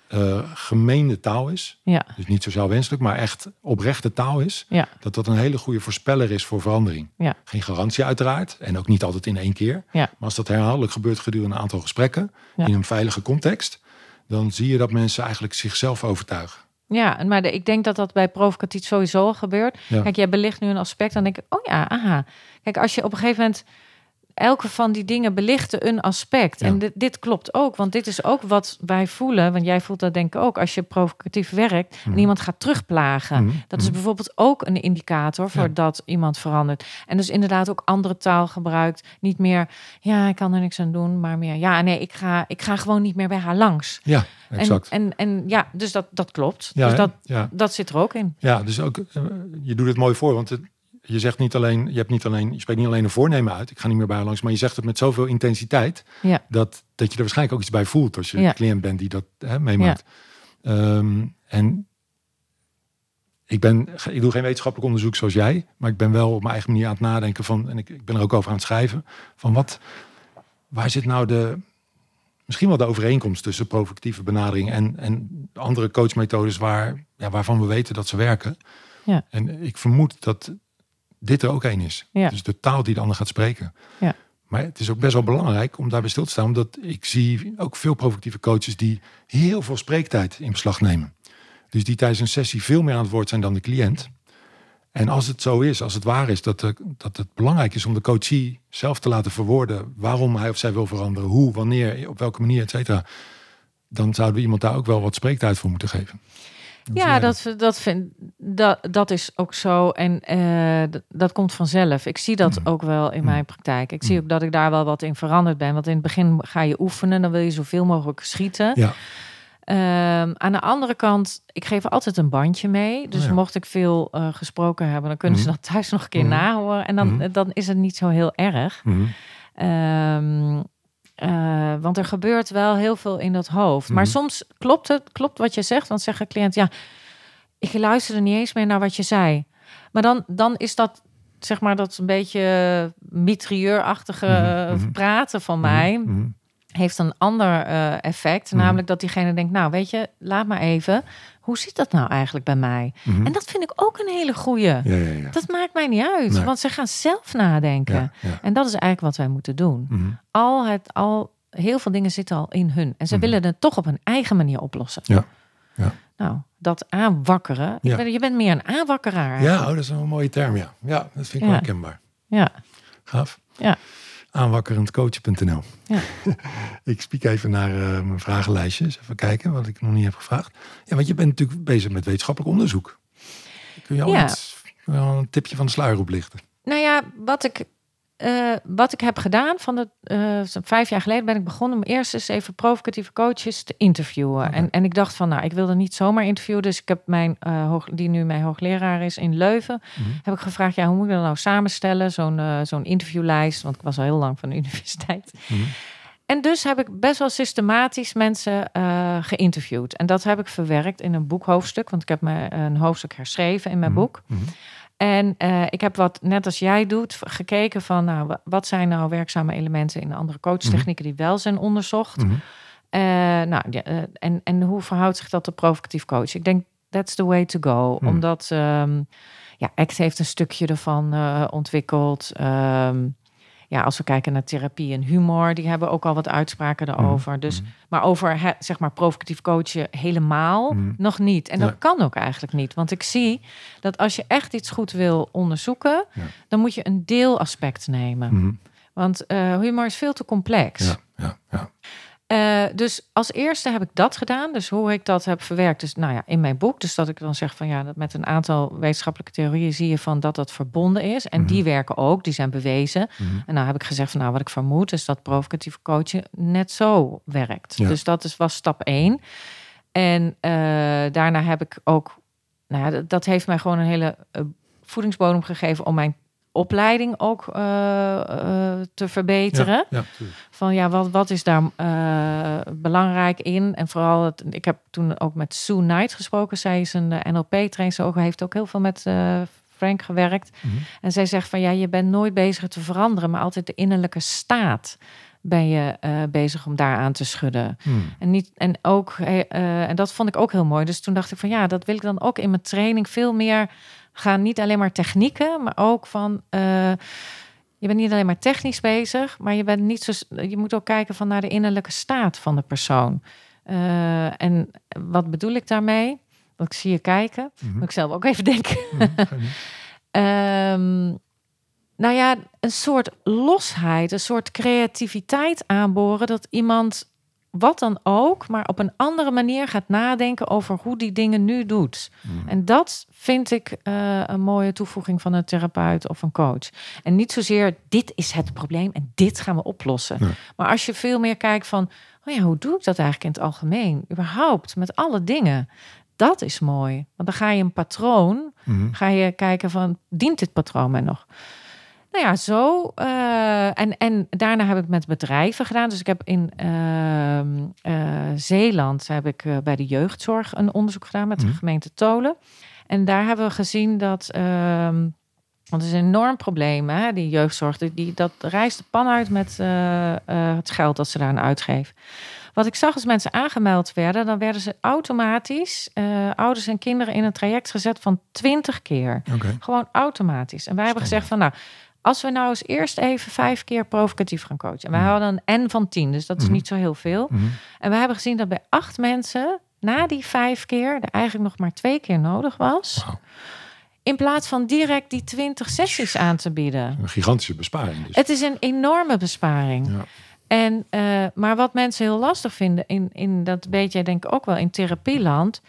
eh gemeende taal is, Ja, dus niet sociaal wenselijk, maar echt oprechte taal is, ja, dat dat een hele goede voorspeller is voor verandering. Geen garantie uiteraard, en ook niet altijd in één keer. Maar als dat herhaaldelijk gebeurt gedurende een aantal gesprekken, in een veilige context, dan zie je dat mensen eigenlijk zichzelf overtuigen. Ja. Maar de, ik denk dat dat bij provocatief sowieso al gebeurt. Ja. Kijk, jij belicht nu een aspect, dan denk ik, oh ja, aha. Kijk, als je op een gegeven moment elke van die dingen belichten een aspect. Ja. En dit, dit klopt ook, want dit is ook wat wij voelen. Want jij voelt dat denk ik ook als je provocatief werkt en Mhm. iemand gaat terugplagen. Mhm, Dat is mhm. bijvoorbeeld ook een indicator voor Ja. dat iemand verandert. En dus inderdaad ook andere taal gebruikt. Niet meer, ja, ik kan er niks aan doen, maar meer, ja, nee, ik ga, ik ga gewoon niet meer bij haar langs. Ja, exact. En, en, en ja, dus dat, dat klopt. ja, dus dat, dat zit er ook in. ja, dus ook, eh, je doet het mooi voor, want het, je zegt niet alleen, je hebt niet alleen, je spreekt niet alleen een voornemen uit, ik ga niet meer bij haar langs, maar je zegt het met zoveel intensiteit, Ja. dat, dat je er waarschijnlijk ook iets bij voelt als je Ja. een cliënt bent die dat hè, meemaakt. Ehm, en ik, ben, ik doe geen wetenschappelijk onderzoek zoals jij, maar ik ben wel op mijn eigen manier aan het nadenken van, en ik, ik ben er ook over aan het schrijven, van wat, waar zit nou de, misschien wel de overeenkomst tussen provocatieve benadering en, en andere coachmethodes waar, ja, waarvan we weten dat ze werken. Ja. En ik vermoed dat dit er ook één is. Ja. Dus de taal die de ander gaat spreken. Ja. Maar het is ook best wel belangrijk om daarbij stil te staan, omdat ik zie ook veel provocatieve coaches die heel veel spreektijd in beslag nemen. Dus die tijdens een sessie veel meer aan het woord zijn dan de cliënt. En als het zo is, als het waar is, dat, de, dat het belangrijk is om de coachie zelf te laten verwoorden waarom hij of zij wil veranderen, hoe, wanneer, op welke manier, et cetera. Dan zouden we iemand daar ook wel wat spreektijd voor moeten geven. Zie Ja, dat, dat, vind, dat, dat is ook zo. En eh, dat, dat komt vanzelf. Ik zie dat Mhm. ook wel in Mhm. mijn praktijk. Ik zie Mhm. ook dat ik daar wel wat in veranderd ben. Want in het begin ga je oefenen. Dan wil je zoveel mogelijk schieten. Ja. Ehm, aan de andere kant, ik geef altijd een bandje mee. Dus Oh ja. mocht ik veel eh, gesproken hebben, dan kunnen ze dat thuis nog een keer Mhm. nahoren. En dan, dan is het niet zo heel erg. Mhm. Eh, want er gebeurt wel heel veel in dat hoofd. Maar Mhm. soms klopt het, klopt wat je zegt. Dan zegt een cliënt, ja, ik luisterde niet eens meer naar wat je zei. Maar dan, dan is dat, zeg maar, dat een beetje mitrailleurachtige Mhm, mhm. praten van mij. Heeft een ander eh, effect. Mhm. Namelijk dat diegene denkt, nou weet je, laat maar even. Hoe zit dat nou eigenlijk bij mij? Mhm. En dat vind ik ook een hele goeie. Ja, ja, ja. Dat maakt mij niet uit, Nee. want ze gaan zelf nadenken. En dat is eigenlijk wat wij moeten doen. Mhm. Al het, al, heel veel dingen zitten al in hun. En ze willen het toch op hun eigen manier oplossen. Ja, ja. Nou, dat aanwakkeren. Ja. Je, bent, je bent meer een aanwakkeraar. Ja, oh, dat is een mooie term, ja. Ja, dat vind ik wel herkenbaar. ja. Gaaf. Ja. Aanwakkerendcoachen.nl. Ja. ik spiek even naar eh, mijn vragenlijstjes. Even kijken wat ik nog niet heb gevraagd. Ja, want je bent natuurlijk bezig met wetenschappelijk onderzoek. Kun je al Ja. iets, een tipje van de sluier oplichten? Nou ja, wat ik, eh, wat ik heb gedaan van de eh, vijf jaar geleden ben ik begonnen om eerst eens even provocatieve coaches te interviewen. En, en ik dacht van, nou, ik wilde niet zomaar interviewen, dus ik heb mijn eh, hoog, die nu mijn hoogleraar is in Leuven, Mhm. heb ik gevraagd, ja, hoe moet ik dat nou samenstellen, zo'n zo'n interviewlijst, want ik was al heel lang van de universiteit. Mhm. en dus heb ik best wel systematisch mensen uh, geïnterviewd. En dat heb ik verwerkt in een boekhoofdstuk. Want ik heb me een hoofdstuk herschreven in mijn Mhm, boek. Mhm. En eh, ik heb wat, net als jij doet, gekeken van... Nou, wa- wat zijn nou werkzame elementen in andere coachtechnieken... die wel zijn onderzocht. Mhm. Eh, nou, ja, eh, en, en hoe verhoudt zich dat tot provocatief coach? Ik denk, that's the way to go. Hmm. Omdat, ehm, ja, ACT heeft een stukje ervan ontwikkeld. Ehm, ja, als we kijken naar therapie en humor, die hebben ook al wat uitspraken daarover. Dus, mhm. maar over, zeg maar, provocatief coachen helemaal Mhm. nog niet. En dat kan ook eigenlijk niet. Want ik zie dat als je echt iets goed wil onderzoeken, Ja. dan moet je een deelaspect nemen. Mhm. Want eh, humor is veel te complex. Ja, ja, ja. Eh, dus als eerste heb ik dat gedaan. Dus hoe ik dat heb verwerkt, dus nou ja, in mijn boek. Dus dat ik dan zeg van ja, dat met een aantal wetenschappelijke theorieën zie je van dat dat verbonden is. En Mhm. die werken ook, die zijn bewezen. Mhm. En nou heb ik gezegd van nou, wat ik vermoed is dat provocatieve coachen net zo werkt. Ja. Dus dat is, was stap één. En eh, daarna heb ik ook, nou ja, dat, dat heeft mij gewoon een hele eh, voedingsbodem gegeven om mijn opleiding ook eh, eh, te verbeteren Ja, ja, tuurlijk. van ja, wat, wat is daar eh, belangrijk in? En vooral, het, ik heb toen ook met Sue Knight gesproken. Zij is een NLP-trainer, ze heeft ook heel veel met Frank gewerkt. Mhm. En zij zegt van ja, je bent nooit bezig te veranderen, maar altijd de innerlijke staat ben je bezig om daaraan te schudden. Mhm. En, niet, en, ook, en dat vond ik ook heel mooi. Dus toen dacht ik van ja, dat wil ik dan ook in mijn training veel meer gaan. Niet alleen maar technieken, maar ook van. eh, je bent niet alleen maar technisch bezig, maar je bent niet zo. Je moet ook kijken van naar de innerlijke staat van de persoon. Eh, en wat bedoel ik daarmee? Want ik zie je kijken. Mhm. Moet ik zelf ook even denken. Mhm. Ehm, nou ja, een soort losheid, een soort creativiteit aanboren. Dat iemand, wat dan ook, maar op een andere manier gaat nadenken over hoe die dingen nu doet. Mhm. En dat vind ik eh, een mooie toevoeging van een therapeut of een coach. En niet zozeer, dit is het probleem en dit gaan we oplossen. Nee. Maar als je veel meer kijkt van, oh ja, hoe doe ik dat eigenlijk in het algemeen? Überhaupt, met alle dingen. Dat is mooi. Want dan ga je een patroon Mhm. ga je kijken van, dient dit patroon mij nog? Nou ja, zo. eh, en, en daarna heb ik met bedrijven gedaan. Dus ik heb in ehm, eh, Zeeland heb ik eh, bij de jeugdzorg een onderzoek gedaan met Mhm. de gemeente Tolen. En daar hebben we gezien dat. ehm, want het is een enorm probleem, hè, die jeugdzorg. Die, dat reist de pan uit met het geld dat ze daaraan uitgeven. Wat ik zag als mensen aangemeld werden, dan werden ze automatisch, ouders en kinderen, in een traject gezet van 20 keer. Gewoon automatisch. En wij hebben gezegd van nou, als we nou eens eerst even vijf keer provocatief gaan coachen. En wij Mhm. hadden een N van 10, dus dat is Mhm. niet zo heel veel. Mhm. En we hebben gezien dat bij acht mensen na die vijf keer er eigenlijk nog maar twee keer nodig was. In plaats van direct die 20 sessies aan te bieden. Een gigantische besparing dus. Het is een enorme besparing. Ja. En, eh, maar wat mensen heel lastig vinden, in, in dat weet jij denk ik ook wel in therapieland,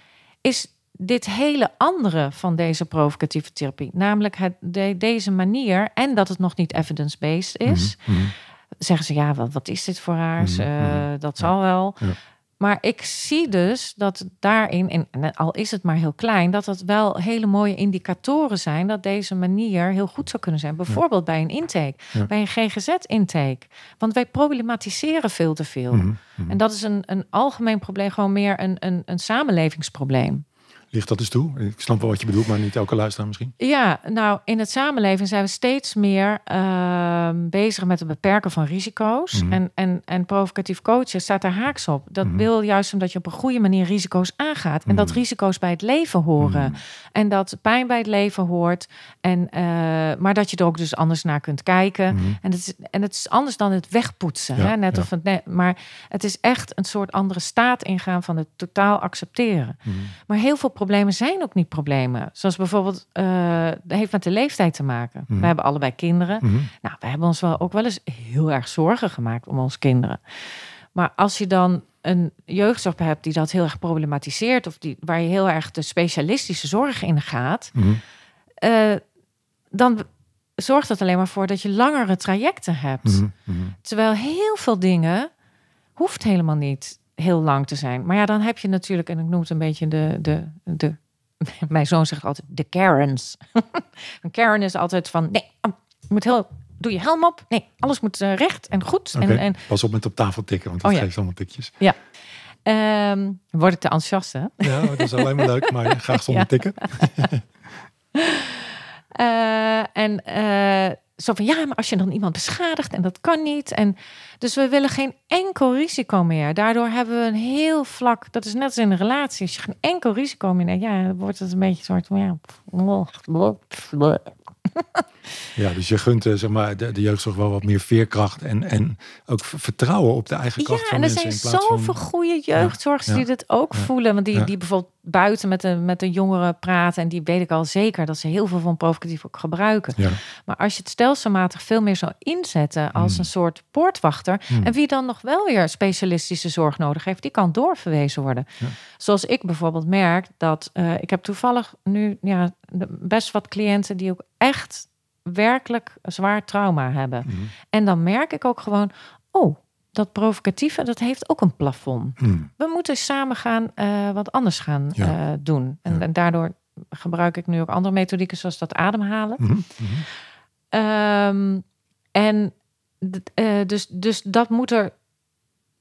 is dit hele andere van deze provocatieve therapie. Namelijk het, de- deze manier en dat het nog niet evidence-based is. Mhm. Mhm. Zeggen ze, ja, wat, wat is dit voor haar? Mhm, Eh, dat Ja. zal wel. Ja. Maar ik zie dus dat daarin, en, al is het maar heel klein, dat dat wel hele mooie indicatoren zijn dat deze manier heel goed zou kunnen zijn. Bijvoorbeeld bij een intake, Ja. bij een GGZ-intake. Want wij problematiseren veel te veel. En dat is een, een algemeen probleem, gewoon meer een, een, een samenlevingsprobleem. Ligt dat eens toe? Ik snap wel wat je bedoelt, maar niet elke luisteraar misschien. Ja, nou, in het samenleven zijn we steeds meer ehm, bezig met het beperken van risico's. Mhm. En, en, en provocatief coachen staat daar haaks op. Dat Mhm. wil juist omdat je op een goede manier risico's aangaat. En dat Mhm. risico's bij het leven horen. En dat pijn bij het leven hoort. En, eh, maar dat je er ook dus anders naar kunt kijken. En het, is, en het is anders dan het wegpoetsen. Ja, hè? Net ja. of het, net- maar het is echt een soort andere staat ingaan van het totaal accepteren. Maar heel veel problemen zijn ook niet problemen. Zoals bijvoorbeeld, eh dat heeft met de leeftijd te maken. Mhm. We hebben allebei kinderen. Mhm. Nou, we hebben ons wel ook wel eens heel erg zorgen gemaakt om onze kinderen. Maar als je dan een jeugdzorg hebt die dat heel erg problematiseert, of die, waar je heel erg de specialistische zorg in gaat, Mhm. eh, dan zorgt dat alleen maar voor dat je langere trajecten hebt. Mhm. Terwijl heel veel dingen hoeft helemaal niet heel lang te zijn. Maar ja, dan heb je natuurlijk, en ik noem het een beetje de. de, de mijn zoon zegt altijd de Karens. een Karen is altijd van nee, oh, moet heel doe je helm op. Nee, alles moet eh, recht en goed. En, en Pas op met op tafel tikken, want dat Oh ja. geeft allemaal tikjes. ehm, word ik te enthousiast, hè? Ja, dat is alleen maar leuk, maar graag zonder Ja. tikken. Eh, en eh, zo van ja, maar als je dan iemand beschadigt en dat kan niet. En dus we willen geen enkel risico meer. Daardoor hebben we een heel vlak. Dat is net als in een relatie. Als je geen enkel risico meer neemt, ja, dan wordt het een beetje een soort van ja. Ja, dus je gunt eh, zeg maar, de, de jeugdzorg wel wat meer veerkracht en, en ook vertrouwen op de eigen kracht Ja, van en er mensen. zijn zoveel van, goede jeugdzorgers ja, die dit ook voelen. Want die, die bijvoorbeeld buiten met de, met de jongeren praten. En die weet ik al zeker dat ze heel veel van provocatief ook gebruiken. Ja. Maar als je het stelselmatig veel meer zou inzetten als Hmm. een soort poortwachter. Hmm. En wie dan nog wel weer specialistische zorg nodig heeft, die kan doorverwezen worden. Ja. Zoals ik bijvoorbeeld merk dat eh, ik heb toevallig nu ja, best wat cliënten die ook echt werkelijk zwaar trauma hebben. Mhm. En dan merk ik ook gewoon, oh, dat provocatieve, dat heeft ook een plafond. Mhm. We moeten samen gaan eh, wat anders gaan Ja. eh, doen. En, Ja. en daardoor gebruik ik nu ook andere methodieken, zoals dat ademhalen. Mhm. Mhm. Ehm, en eh, dus, dus dat moet er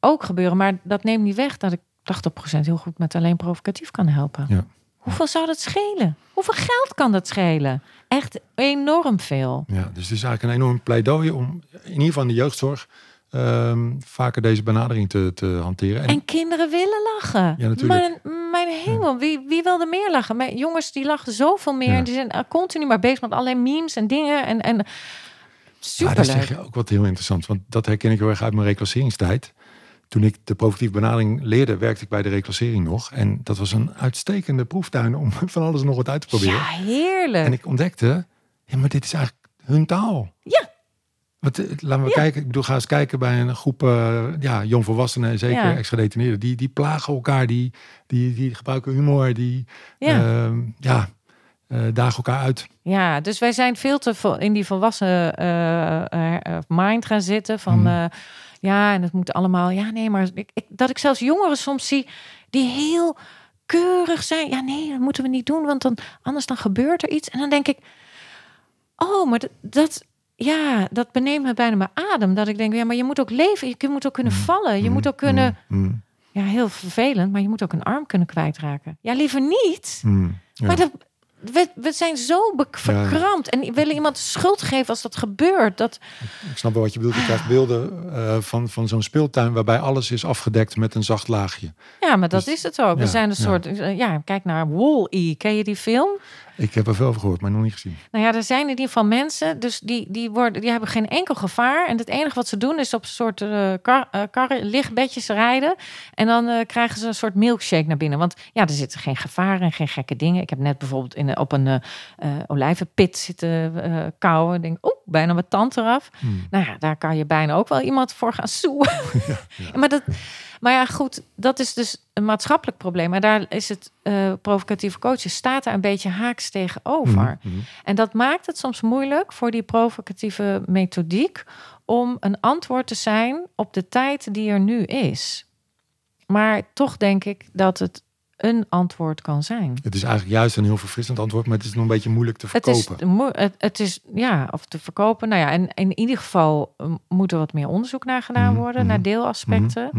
ook gebeuren. Maar dat neemt niet weg dat ik 80% heel goed met alleen provocatief kan helpen. Ja. Hoeveel zou dat schelen? Hoeveel geld kan dat schelen? Echt enorm veel. Ja, dus het is eigenlijk een enorm pleidooi om in ieder geval in de jeugdzorg ehm, vaker deze benadering te, te hanteren. En, En kinderen willen lachen. Ja, natuurlijk. Maar mijn hemel, wie, wie wil er meer lachen? Mijn jongens die lachen zoveel meer. Ja. Die zijn eh, continu maar bezig met alleen memes en dingen. En, en maar super dat zeg je ook wat heel interessant, want dat herken ik heel erg uit mijn reclasseringstijd. Toen ik de provocatieve benadering leerde, werkte ik bij de reclassering nog. En dat was een uitstekende proeftuin om van alles en nog wat uit te proberen. Ja, heerlijk. En ik ontdekte, ja, maar dit is eigenlijk hun taal. Ja. Eh, laten we Ja. kijken. Ik bedoel, ga eens kijken bij een groep uh, ja, jongvolwassenen en zeker Ja. ex-gedetineerden. Die, die plagen elkaar, die, die, die gebruiken humor, die Ja. ehm, ja, eh, dagen elkaar uit. Ja, dus wij zijn veel te in die volwassen mind gaan zitten. Van eh, ja, en het moet allemaal. Ja, nee, maar ik, ik, dat ik zelfs jongeren soms zie die heel keurig zijn. Ja, nee, dat moeten we niet doen, want dan anders dan gebeurt er iets. En dan denk ik, oh, maar dat, dat ja, dat beneemt me bijna mijn adem. Dat ik denk, ja, maar je moet ook leven. Je moet ook kunnen Mhm. vallen. Je Mm, moet ook kunnen. mm, mm, Ja, heel vervelend, maar je moet ook een arm kunnen kwijtraken. Ja, liever niet. mm. Ja. Maar dat, we, we zijn zo Ja. verkrampt en willen iemand schuld geven als dat gebeurt. Dat, Ik snap wel wat je bedoelt. Je krijgt beelden eh, van, van zo'n speeltuin waarbij alles is afgedekt met een zacht laagje. ja, maar dat Dus- is het ook. ja, we zijn een ja. soort. eh, Ja, kijk naar Wall-E. Ken je die film? Ik heb er veel over gehoord, maar nog niet gezien. Nou ja, er zijn in ieder geval mensen, dus die, die, worden, die hebben geen enkel gevaar. En het enige wat ze doen is op een soort eh kar, eh, lichtbedjes rijden. En dan eh, krijgen ze een soort milkshake naar binnen. Want ja, er zitten geen gevaren en geen gekke dingen. Ik heb net bijvoorbeeld in, op een olijvenpit zitten kauwen. Ik denk, oeh, bijna mijn tand eraf. Hmm. Nou ja, daar kan je bijna ook wel iemand voor gaan zoeken. maar, dat, maar ja, goed, dat is dus een maatschappelijk probleem. Maar daar is het eh, provocatieve coachen staat daar een beetje haaks tegenover. Mhm, mhm. En dat maakt het soms moeilijk voor die provocatieve methodiek om een antwoord te zijn op de tijd die er nu is. Maar toch denk ik dat het een antwoord kan zijn. Het is eigenlijk juist een heel verfrissend antwoord, maar het is nog een beetje moeilijk te Het is, verkopen. het, het is, ja, of te verkopen. Nou ja, en in ieder geval eh, moet er wat meer onderzoek naar gedaan Mhm, worden, naar deelaspecten.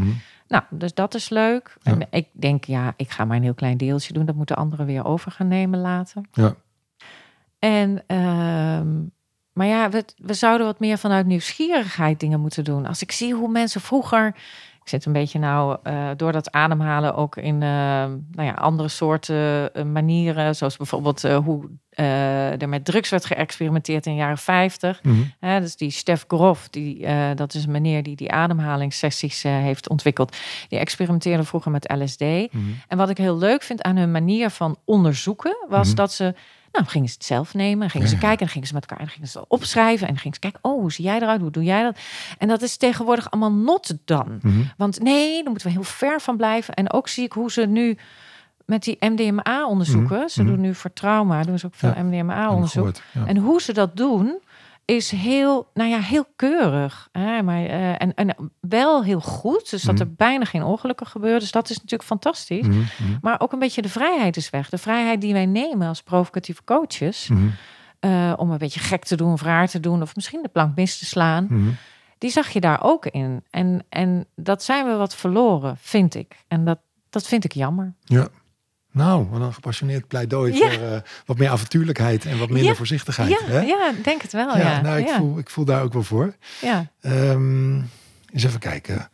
Nou, dus dat is leuk. Ja. En ik denk, ja, ik ga maar een heel klein deeltje doen. Dat moeten anderen weer over gaan nemen later. Ja. En, ehm, maar ja, we, we zouden wat meer vanuit nieuwsgierigheid dingen moeten doen. Als ik zie hoe mensen vroeger... Ik zit een beetje nou eh, door dat ademhalen ook in eh, nou ja, andere soorten eh, manieren. Zoals bijvoorbeeld hoe er met drugs werd geëxperimenteerd in de jaren 50. Mhm. Dus die Stef Grof, die, dat is een meneer die die ademhalingssessies heeft ontwikkeld. Die experimenteerde vroeger met LSD. Mhm. En wat ik heel leuk vind aan hun manier van onderzoeken, was Mhm. dat ze. Nou, gingen ze het zelf nemen, en gingen ze ja. kijken, en gingen ze met elkaar, en gingen ze opschrijven, en dan gingen ze kijken, oh, hoe zie jij eruit, hoe doe jij dat? En dat is tegenwoordig allemaal not dan. Mhm. Want nee, daar moeten we heel ver van blijven. En ook zie ik hoe ze nu met die MDMA onderzoeken, Mhm, ze mhm. doen nu voor trauma, doen ze ook veel Ja, MDMA onderzoek. Gehoord, ja. En hoe ze dat doen, is heel, nou ja, heel keurig. Hè? Maar, eh, en, en wel heel goed. Dus dat Mhm. er bijna geen ongelukken gebeuren. Dus dat is natuurlijk fantastisch. Mhm, mhm, Maar ook een beetje de vrijheid is weg. De vrijheid die wij nemen als provocatieve coaches. mhm. eh, om een beetje gek te doen of raar te doen, of misschien de plank mis te slaan. Mhm. Die zag je daar ook in. En, en dat zijn we wat verloren, vind ik. En dat, dat vind ik jammer. Ja. Nou, wat een gepassioneerd pleidooi Ja. voor eh, wat meer avontuurlijkheid en wat minder Ja, voorzichtigheid. Ja, hè? ja, ik denk het wel. Ja, Ja, nou, ik, Voel, ik voel daar ook wel voor. ja. Ehm, eens even kijken.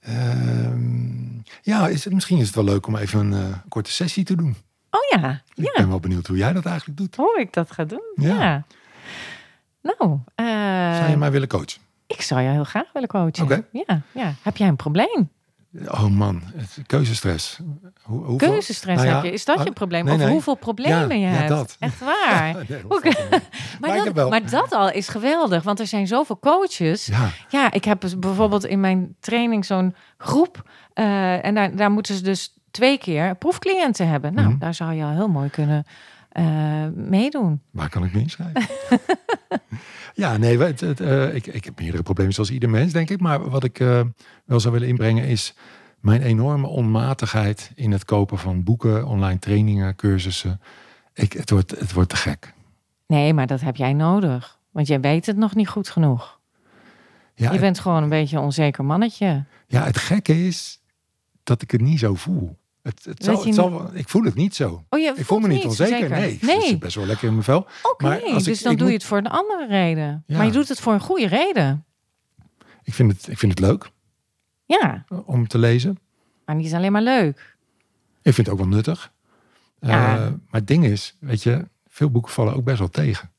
Ehm, ja, is het, misschien is het wel leuk om even een eh, korte sessie te doen. Oh ja, Ik ben wel benieuwd hoe jij dat eigenlijk doet. Hoe ik dat ga doen. Ja. Nou, eh, Zou je mij willen coachen? ik zou jou heel graag willen coachen. Oké. Ja, ja. Heb jij een probleem? Oh man, het, keuzestress. Hoe, hoeveel- Keuzestress Nou ja, heb je. Is dat je ah, probleem? nee, of hoeveel problemen Ja, je ja, hebt? dat. Echt waar. Nee, dat. Maar, dat, wel- maar dat al is geweldig, want er zijn zoveel coaches. Ja, Ja, ik heb dus bijvoorbeeld in mijn training zo'n groep. eh, en daar, daar moeten ze dus twee keer proefcliënten hebben. Nou, Mhm. daar zou je al heel mooi kunnen eh, meedoen. waar kan ik me inschrijven? ja, nee, het, het, eh, ik, ik heb meerdere problemen zoals ieder mens, denk ik. Maar wat ik eh, wel zou willen inbrengen is mijn enorme onmatigheid in het kopen van boeken, online trainingen, cursussen. Ik, het, wordt, het wordt te gek. Nee, maar dat heb jij nodig. Want jij weet het nog niet goed genoeg. Ja, je bent gewoon een beetje een onzeker mannetje. ja, het gekke is dat ik het niet zo voel. Het, het zal, zal, ik voel het niet zo. Oh, Ik voel me niet onzeker. zeker? Nee, ik nee. zit best wel lekker in mijn vel. Oké, Maar als ik- dus dan ik doe je het voor een andere reden. Ja. Maar je doet het voor een goede reden. Ik vind het, ik vind het leuk Ja, om te lezen. maar niet alleen maar leuk. Ik vind het ook wel nuttig. Ja. Eh, maar het ding is, weet je, veel boeken vallen ook best wel tegen.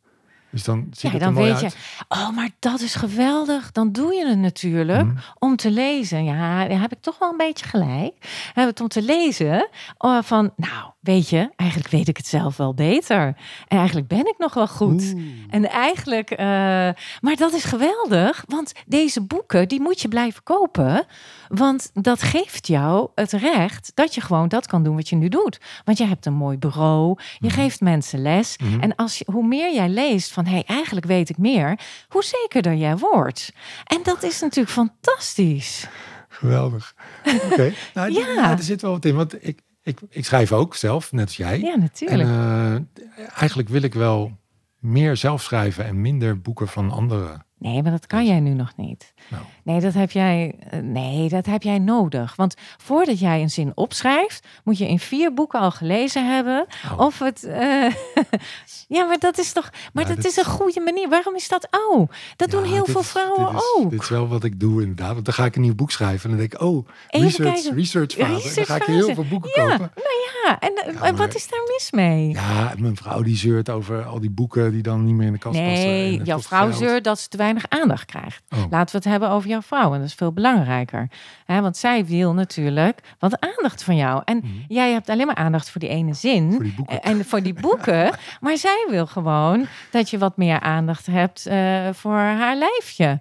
Dus dan Ja, dan er weet je, oh, maar dat is geweldig. Dan doe je het natuurlijk Mhm. om te lezen. Ja, daar heb ik toch wel een beetje gelijk. Heb het om te lezen oh, van, nou, weet je, eigenlijk weet ik het zelf wel beter. En eigenlijk ben ik nog wel goed. Oeh. En eigenlijk, eh, maar dat is geweldig, want deze boeken, die moet je blijven kopen. Want dat geeft jou het recht dat je gewoon dat kan doen wat je nu doet. Want je hebt een mooi bureau, je Mhm. geeft mensen les. Mhm. En als je, hoe meer jij leest van, hé, hey, eigenlijk weet ik meer, hoe zekerder jij wordt. En dat is natuurlijk fantastisch. Geweldig. Oké. Nou, Ja. ja. er zit wel wat in. Want ik, ik, ik schrijf ook zelf, net als jij. Ja, en natuurlijk. eh, eigenlijk wil ik wel meer zelf schrijven en minder boeken van anderen. Nee, maar dat kan jij nu nog niet. Nou. Nee, dat heb jij. eh, Nee, dat heb jij nodig. Want voordat jij een zin opschrijft, moet je in vier boeken al gelezen hebben. Oh. Of het. eh, ja, maar dat is toch. Maar Ja, dat, dit- is een goede manier. Waarom is dat? Oh, dat Ja, doen heel dit veel vrouwen dit is, ook. Dit is wel wat ik doe inderdaad. Want dan ga ik een nieuw boek schrijven. En dan denk ik, oh, Even research, kijken. research fase. Dan ga ik heel veel boeken Ja. kopen. Ja, en, eh, Ja, wat is daar mis mee? Ja, mijn vrouw die zeurt over al die boeken die dan niet meer in de kast passen. en Nee, jouw vrouw zeurt dat ze weinig aandacht krijgt. Oh. Laten we het hebben over jouw vrouw. En dat is veel belangrijker. Hè, want zij wil natuurlijk wat aandacht van jou. En Mhm. jij hebt alleen maar aandacht voor die ene zin. Voor die boeken. En voor die boeken. maar zij wil gewoon dat je wat meer aandacht hebt eh, voor haar lijfje.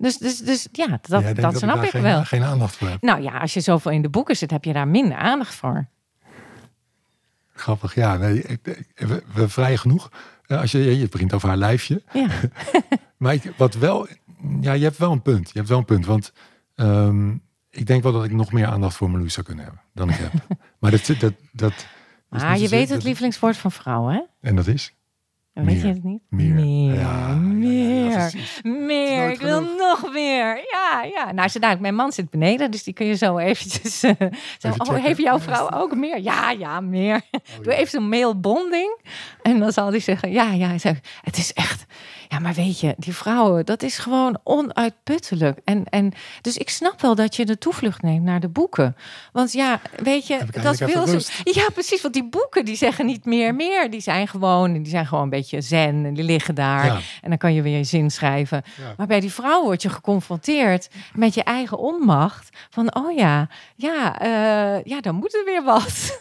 Dus, dus, dus ja, dat, ik snap ik geen, wel. geen aandacht voor heb. Nou ja, als je zoveel in de boeken zit, heb je daar minder aandacht voor. Grappig, ja. Nee, ik, ik- we, we vrij genoeg. Eh, Als je, je begint over haar lijfje. Ja. Maar ik, wat wel, ja, je hebt wel een punt. Je hebt wel een punt, want ehm, ik denk wel dat ik nog meer aandacht voor Marloes zou kunnen hebben dan ik heb. maar dat, dat, dat is Maar je weet het lievelingswoord van vrouwen, hè? En dat is Weet Meer. je het niet? meer. Meer. Ja, meer. Meer, ik wil nog meer. Ja, ja. Nou, ze dadelijk, mijn man zit beneden, dus die kun je zo eventjes... eh, zo, oh, heeft jouw vrouw ook meer? Ja, ja, meer. Oh, Doe even zo'n mailbonding. En dan zal die zeggen, ja, ja. Hij het is echt... Ja, maar weet je, die vrouwen, dat is gewoon onuitputtelijk. En, en, dus ik snap wel dat je de toevlucht neemt naar de boeken. Want ja, weet je, dat wil even ze... Ja, precies, want die boeken, die zeggen niet meer, meer. Die zijn gewoon, die zijn gewoon een beetje zen en die liggen daar. Ja. En dan kan je weer je zin schrijven. Ja. Maar bij die vrouw word je geconfronteerd met je eigen onmacht. Van, oh ja, ja, eh, ja, dan moet er weer wat.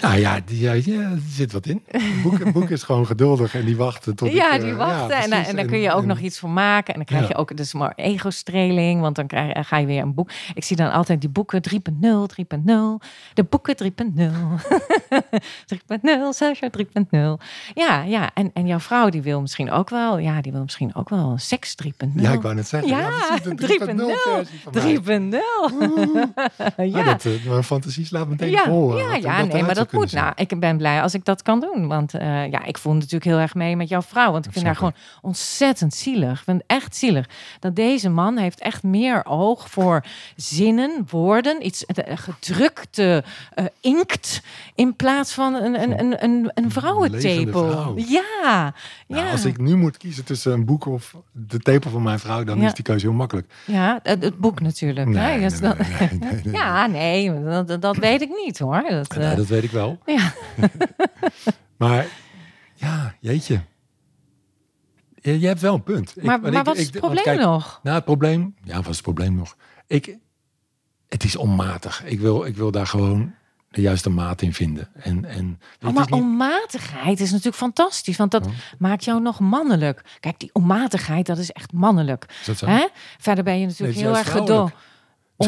Nou ja, die, ja, ja, er zit wat in. Een boek, een boek is gewoon geduldig en die wachten tot ja, ik, die eh, wachten. en, dan- en dan kun je ook en- nog iets van maken. En dan krijg Ja. je ook dus maar ego-streling. Want dan krijg, ga je weer een boek. Ik zie dan altijd die boeken 3.0, 3.0. De boeken 3.0. 3.0, Sasha 3.0. Ja, ja. En, en jouw vrouw die wil misschien ook wel. Ja, die wil misschien ook wel seks 3.0. Ja, ik wou net zeggen. Ja, precies, de 3.0. 3.0 versie van mij. 3.0. Oeh. ja. Dat, eh, mijn fantasie slaat meteen vol. eh, ja, ja, nee, maar dat moet. Nou, ik ben blij als ik dat kan doen. Want eh, ja, ik voel natuurlijk heel erg mee met jouw vrouw. Want ik vind haar gewoon ontzettend zielig. Ik vind het echt zielig. Dat deze man heeft echt meer oog voor zinnen, woorden. Iets eh, gedrukte eh, inkt. In plaats van een, een, een, een, een vrouwentepel. vrouw. Ja, Nou, ja. Als ik nu moet kiezen tussen een boek of de tepel van mijn vrouw, dan Ja. is die keuze heel makkelijk. ja het, het boek natuurlijk. Nee, hè. Ja, nee, dat, dat weet ik niet hoor. Dat, eh, dat weet ik wel. ja. Maar ja, jeetje. Je, je hebt wel een punt. Ik- Maar, want maar ik- wat is het probleem kijk, nog? Nou, het probleem... Ja, wat is het probleem nog? Ik, het is onmatig. Ik wil, ik wil daar gewoon de juiste maat in vinden. En, en Oh, maar niet- onmatigheid is natuurlijk fantastisch, want dat Oh. maakt jou nog mannelijk. Kijk, die onmatigheid, dat is echt mannelijk. is dat? Verder ben je natuurlijk heel erg gedo.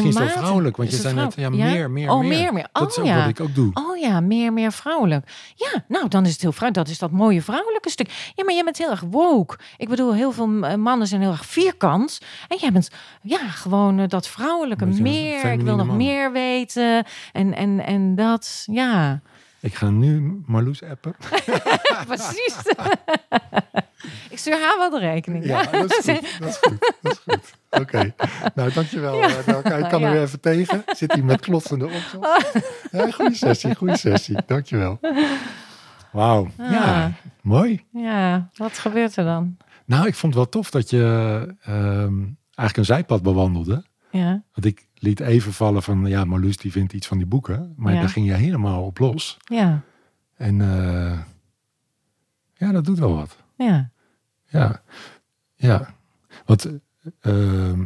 Misschien is het wel vrouwelijk, want je zei net, ja, meer, meer, oh, meer. meer, meer. Dat is Oh, ook ja. wat ik ook doe. Oh ja, meer, meer vrouwelijk. Ja, nou, dan is het heel vrouwelijk. Dat is dat mooie vrouwelijke stuk. Ja, maar jij bent heel erg woke. Ik bedoel, heel veel eh, mannen zijn heel erg vierkant. En jij bent, ja, gewoon eh, dat vrouwelijke. Meer, ik wil nog man. meer weten. En, en, en dat, ja. Ik ga nu Marloes appen. Precies. ik stuur haar wel de rekening. Ja, Ja, dat is goed. Dat is goed. Dat is goed. Oké. Nou, dankjewel. Ja. Ja. Ik kan er Ja. weer even tegen. Zit hij met klotsende oksels. Ja, goede sessie. Goede sessie. Dankjewel. Wauw. Ja, Ah. mooi. Ja, wat gebeurt er dan? Nou, ik vond het wel tof dat je ehm, eigenlijk een zijpad bewandelde. Ja, Want ik liet even vallen van, ja, Marloes die vindt iets van die boeken. Maar Ja. daar ging je helemaal op los. ja, En eh, ja, dat doet wel wat. ja. Ja, ja. Want ehm,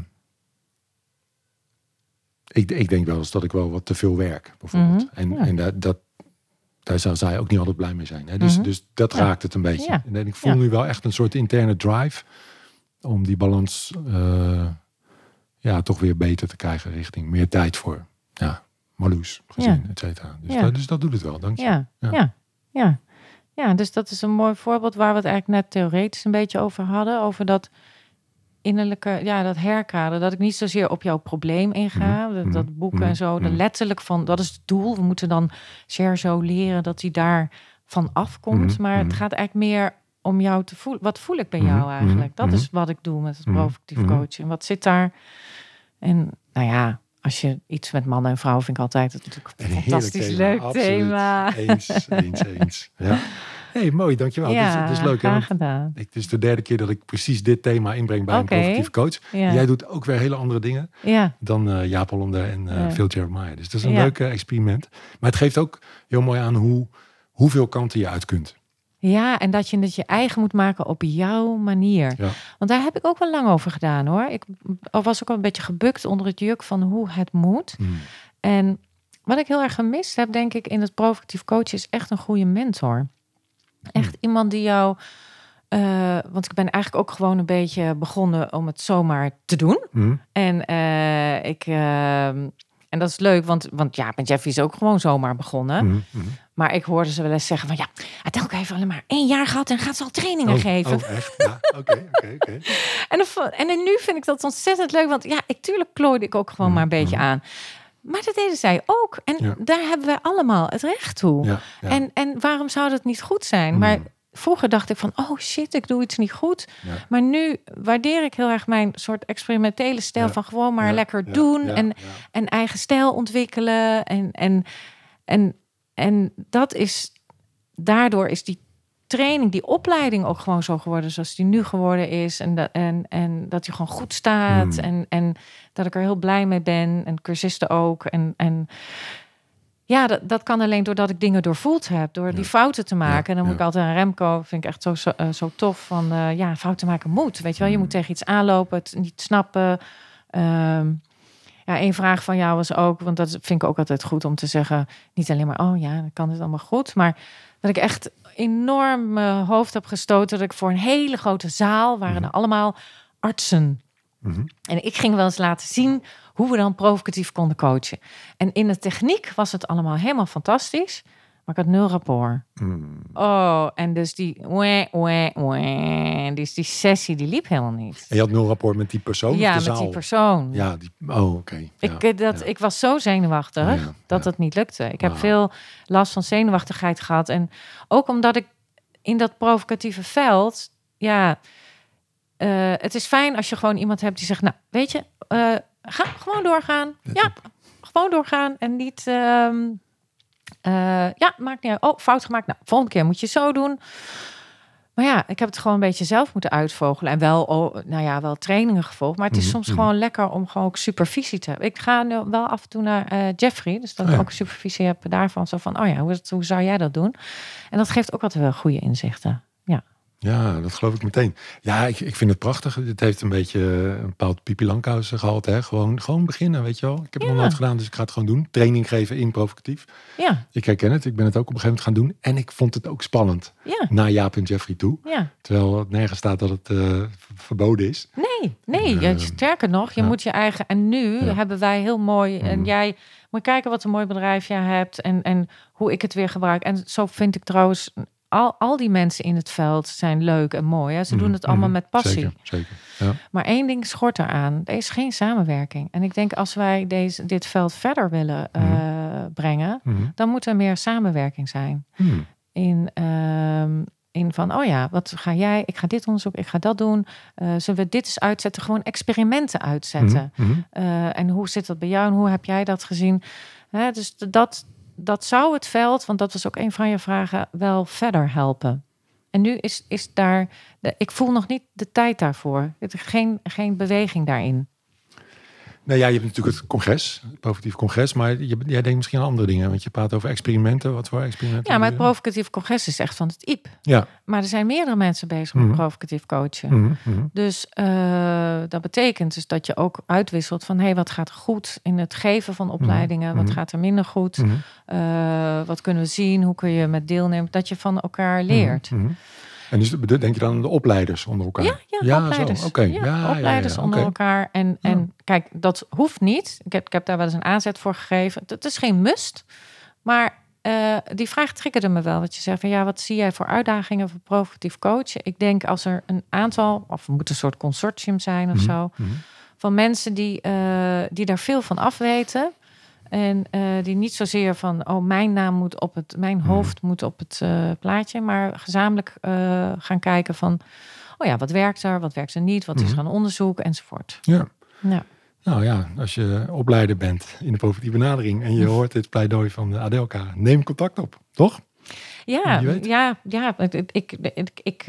ik, ik denk wel eens dat ik wel wat te veel werk, bijvoorbeeld. Mhm, En, ja. en dat, dat, daar zou zij ook niet altijd blij mee zijn. Hè? Dus, Mhm. dus dat Ja. raakt het een beetje. En ik voel nu wel echt een soort interne drive om die balans eh, ja, toch weer beter te krijgen richting meer tijd voor ja, Marloes, gezin, et cetera. Dus, Ja. dat, dus dat doet het wel, dank je. Ja, Ja. ja, ja. Dus dat is een mooi voorbeeld waar we het eigenlijk net theoretisch een beetje over hadden. Over dat innerlijke, ja, dat herkader. Dat ik niet zozeer op jouw probleem inga. Mhm, Dat, dat mhm, boeken mhm, en zo. De mhm. letterlijk van, dat is het doel. We moeten dan Sergio leren dat hij daar van afkomt. Mhm, maar het mhm. gaat eigenlijk meer om jou te voelen. Wat voel ik bij Mhm, jou eigenlijk? Dat mhm. is wat ik doe met het Mhm, provocatief mhm. coachen. Wat zit daar? En nou ja, als je iets met mannen en vrouwen vind ik altijd het natuurlijk Een fantastisch thema, leuk absoluut. thema. Eens, eens, eens. Ja. hey, mooi, dankjewel. ja, het, is, het is leuk. Graag gedaan. Het is de derde keer dat ik precies dit thema inbreng bij Oké. een provocatieve coach. Ja, Jij doet ook weer hele andere dingen ja, dan eh Jaap Hollander en Ja. Phil Jeremiah. Dus dat is een leuk experiment. Maar het geeft ook heel mooi aan hoe, hoeveel kanten je uit kunt. Ja, en dat je het je eigen moet maken op jouw manier. Ja. Want daar heb ik ook wel lang over gedaan hoor. Ik was ook wel een beetje gebukt onder het juk van hoe het moet. Hmm. En wat ik heel erg gemist heb, denk ik, in het provocatief coachen, is echt een goede mentor. Echt iemand die jou. eh, want ik ben eigenlijk ook gewoon een beetje begonnen om het zomaar te doen. Hmm. En eh, ik. ehm, en dat is leuk, want, want ja, met Jeffy is ook gewoon zomaar begonnen. Hmm. Hmm. Maar ik hoorde ze wel eens zeggen van ja, Adelke heeft alleen maar één jaar gehad en gaat ze al trainingen Oh, geven. oh, echt? Ja, oké, oké, oké. En, nu vind ik dat ontzettend leuk, want ja, ik, tuurlijk klooide ik ook gewoon Mm, maar een beetje mm. aan. Maar dat deden zij ook. En Ja. daar hebben wij allemaal het recht toe. Ja, ja. En, en waarom zou dat niet goed zijn? Mm. Maar vroeger dacht ik van, oh shit, ik doe iets niet goed. Maar nu waardeer ik heel erg mijn soort experimentele stijl van gewoon maar lekker doen. en, en eigen stijl ontwikkelen. En, en, en, en dat is, daardoor is die training, die opleiding ook gewoon zo geworden zoals die nu geworden is. En, dat en, en dat je gewoon goed staat. Hmm. En, en dat ik er heel blij mee ben. En cursisten ook. En, en ja, dat, dat kan alleen doordat ik dingen doorvoeld heb. Door die fouten te maken. Ja, en dan moet ja. ik altijd aan Remco, vind ik echt zo, zo, eh, zo tof. Van eh, ja, fouten maken moet. Weet je wel, je moet tegen iets aanlopen, het niet snappen. Ehm, ja, een vraag van jou was ook, want dat vind ik ook altijd goed om te zeggen. Niet alleen maar, oh ja, dan kan het allemaal goed. Maar dat ik echt enorm mijn hoofd heb gestoten. Dat ik voor een hele grote zaal waren er allemaal artsen. Mhm. En ik ging wel eens laten zien hoe we dan provocatief konden coachen. En in de techniek was het allemaal helemaal fantastisch. Maar ik had nul rapport. Hmm. Oh, en dus die, wee, wee, wee, dus die sessie die liep helemaal niet. En je had nul rapport met die persoon ja, met zaal? die persoon. Ja, die, oh, oké. Ja. Ik, eh, dat, ja. ik was zo zenuwachtig Ja, dat het niet lukte. Ik heb Wauw. veel last van zenuwachtigheid gehad. En ook omdat ik in dat provocatieve veld... Ja, eh, het is fijn als je gewoon iemand hebt die zegt... Nou, weet je, eh, ga gewoon doorgaan. Ja, gewoon doorgaan. En niet... ehm, eh, ja, maakt niet uit. Oh, fout gemaakt. Nou, volgende keer moet je zo doen. Maar ja, ik heb het gewoon een beetje zelf moeten uitvogelen. En wel, oh, nou ja, wel trainingen gevolgd. Maar het is Mhm, soms mhm. gewoon lekker om gewoon ook supervisie te hebben. Ik ga nu wel af en toe naar eh, Jeffrey. Dus dat Oh ik ook supervisie heb daarvan. Zo van, oh ja, hoe, hoe zou jij dat doen? En dat geeft ook altijd wel goede inzichten. Ja. Ja, dat geloof ik meteen. Ja, ik, ik vind het prachtig. Het heeft een beetje een bepaald Pipi Langkous gehaald. Hè? Gewoon, gewoon beginnen, weet je wel. Ik heb het nog Ja. nooit gedaan, dus ik ga het gewoon doen. Training geven in provocatief. Ja, Ik herken het. Ik ben het ook op een gegeven moment gaan doen. En ik vond het ook spannend. ja, Naar Jaap en Jeffrey toe. ja. Terwijl het nergens staat dat het eh, verboden is. Nee, nee. Eh, sterker nog, je ja. moet je eigen... En nu Ja. hebben wij heel mooi... En Mhm. jij moet kijken wat een mooi bedrijf jij hebt. En, en hoe ik het weer gebruik. En zo vind ik trouwens... Al, al die mensen in het veld zijn leuk en mooi. Hè? Ze doen Mhm, het allemaal mhm. met passie. Zeker, zeker. Ja. Maar één ding schort eraan. Er is geen samenwerking. En ik denk als wij deze, dit veld verder willen eh, brengen... Mhm. dan moet er meer samenwerking zijn. Hmm. In, ehm, in van, oh ja, wat ga jij? Ik ga dit onderzoeken, ik ga dat doen. Eh, zullen we dit eens uitzetten? Gewoon experimenten uitzetten. Mhm, mhm. Eh, en hoe zit dat bij jou en hoe heb jij dat gezien? Hè, dus dat, dat zou het veld, want dat was ook een van je vragen, wel verder helpen. En nu is, is daar, ik voel nog niet de tijd daarvoor. Geen, geen beweging daarin. Nou ja, je hebt natuurlijk het congres, het provocatief congres. Maar je, jij denkt misschien aan andere dingen. Want je praat over experimenten. Wat voor experimenten? Ja, maar het provocatief congres is echt van het IEP. Ja. Maar er zijn meerdere mensen bezig met Mhm. provocatief coachen. Mhm, mhm. Dus eh, dat betekent dus dat je ook uitwisselt van... hé, hey, wat gaat er goed in het geven van opleidingen? Wat mhm. gaat er minder goed? Mhm. Eh, wat kunnen we zien? Hoe kun je met deelnemers... dat je van elkaar leert. En dus denk je dan aan de opleiders onder elkaar? Ja, ja, Ja, opleiders. Ja, Ja, ja, opleiders ja, onder elkaar. En, en kijk, dat hoeft niet. Ik heb, ik heb daar wel eens een aanzet voor gegeven. Het is geen must. Maar eh, die vraag triggerde me wel. Wat je zegt van ja, wat zie jij voor uitdagingen voor provocatief coachen? Ik denk als er een aantal, of het moet een soort consortium zijn of Mhm, zo, mhm. van mensen die, eh, die daar veel van afweten. En eh, die niet zozeer van, oh, mijn naam moet op het, mijn Mhm. hoofd moet op het eh, plaatje, maar gezamenlijk eh, gaan kijken van, oh ja, wat werkt er, wat werkt er niet, wat is gaan onderzoeken enzovoort. Ja. Ja. Nou ja, als je opleider bent in de provocatieve benadering en je hoort dit pleidooi van de Adelka, neem contact op, toch? Ja, ja, ja. Ik, ik, ik, ik, ik,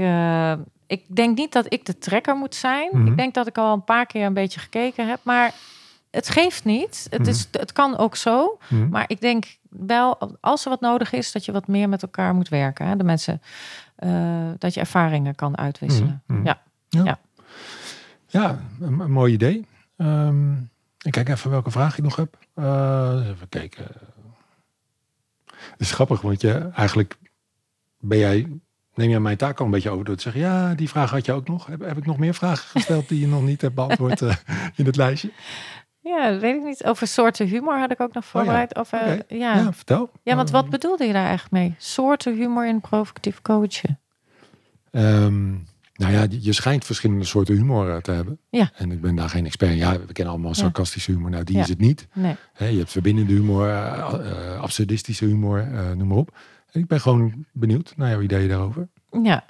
ik denk niet dat ik de trekker moet zijn. Mhm. Ik denk dat ik al een paar keer een beetje gekeken heb, maar het geeft niet. Het, Mhm. is, het kan ook zo. Mhm. Maar ik denk wel, als er wat nodig is, dat je wat meer met elkaar moet werken. Hè? De mensen, eh, dat je ervaringen kan uitwisselen. Mhm. Ja. Ja, Ja. Ja, een, een mooi idee. Ehm, ik kijk even welke vraag ik nog heb. Eh, even kijken. Het is grappig, want je eigenlijk ben jij, neem jij mijn taak al een beetje over door te zeggen, ja, die vraag had je ook nog. Heb, heb ik nog meer vragen gesteld die je nog niet hebt beantwoord eh, in het lijstje? Ja, dat weet ik niet. Over soorten humor had ik ook nog voorbereid. Of, eh, Oh ja. Ja, vertel. ja, want wat Ehm, bedoelde je daar eigenlijk mee? Soorten humor in provocatief coachen. Ehm, nou ja, je schijnt verschillende soorten humor eh, te hebben. Ja. En ik ben daar geen expert in. Ja, we kennen allemaal sarcastische humor. Nou, die Ja. is het niet. Nee. Je hebt verbindende humor, eh, absurdistische humor, noem maar op. En ik ben gewoon benieuwd naar jouw ideeën daarover. Ja,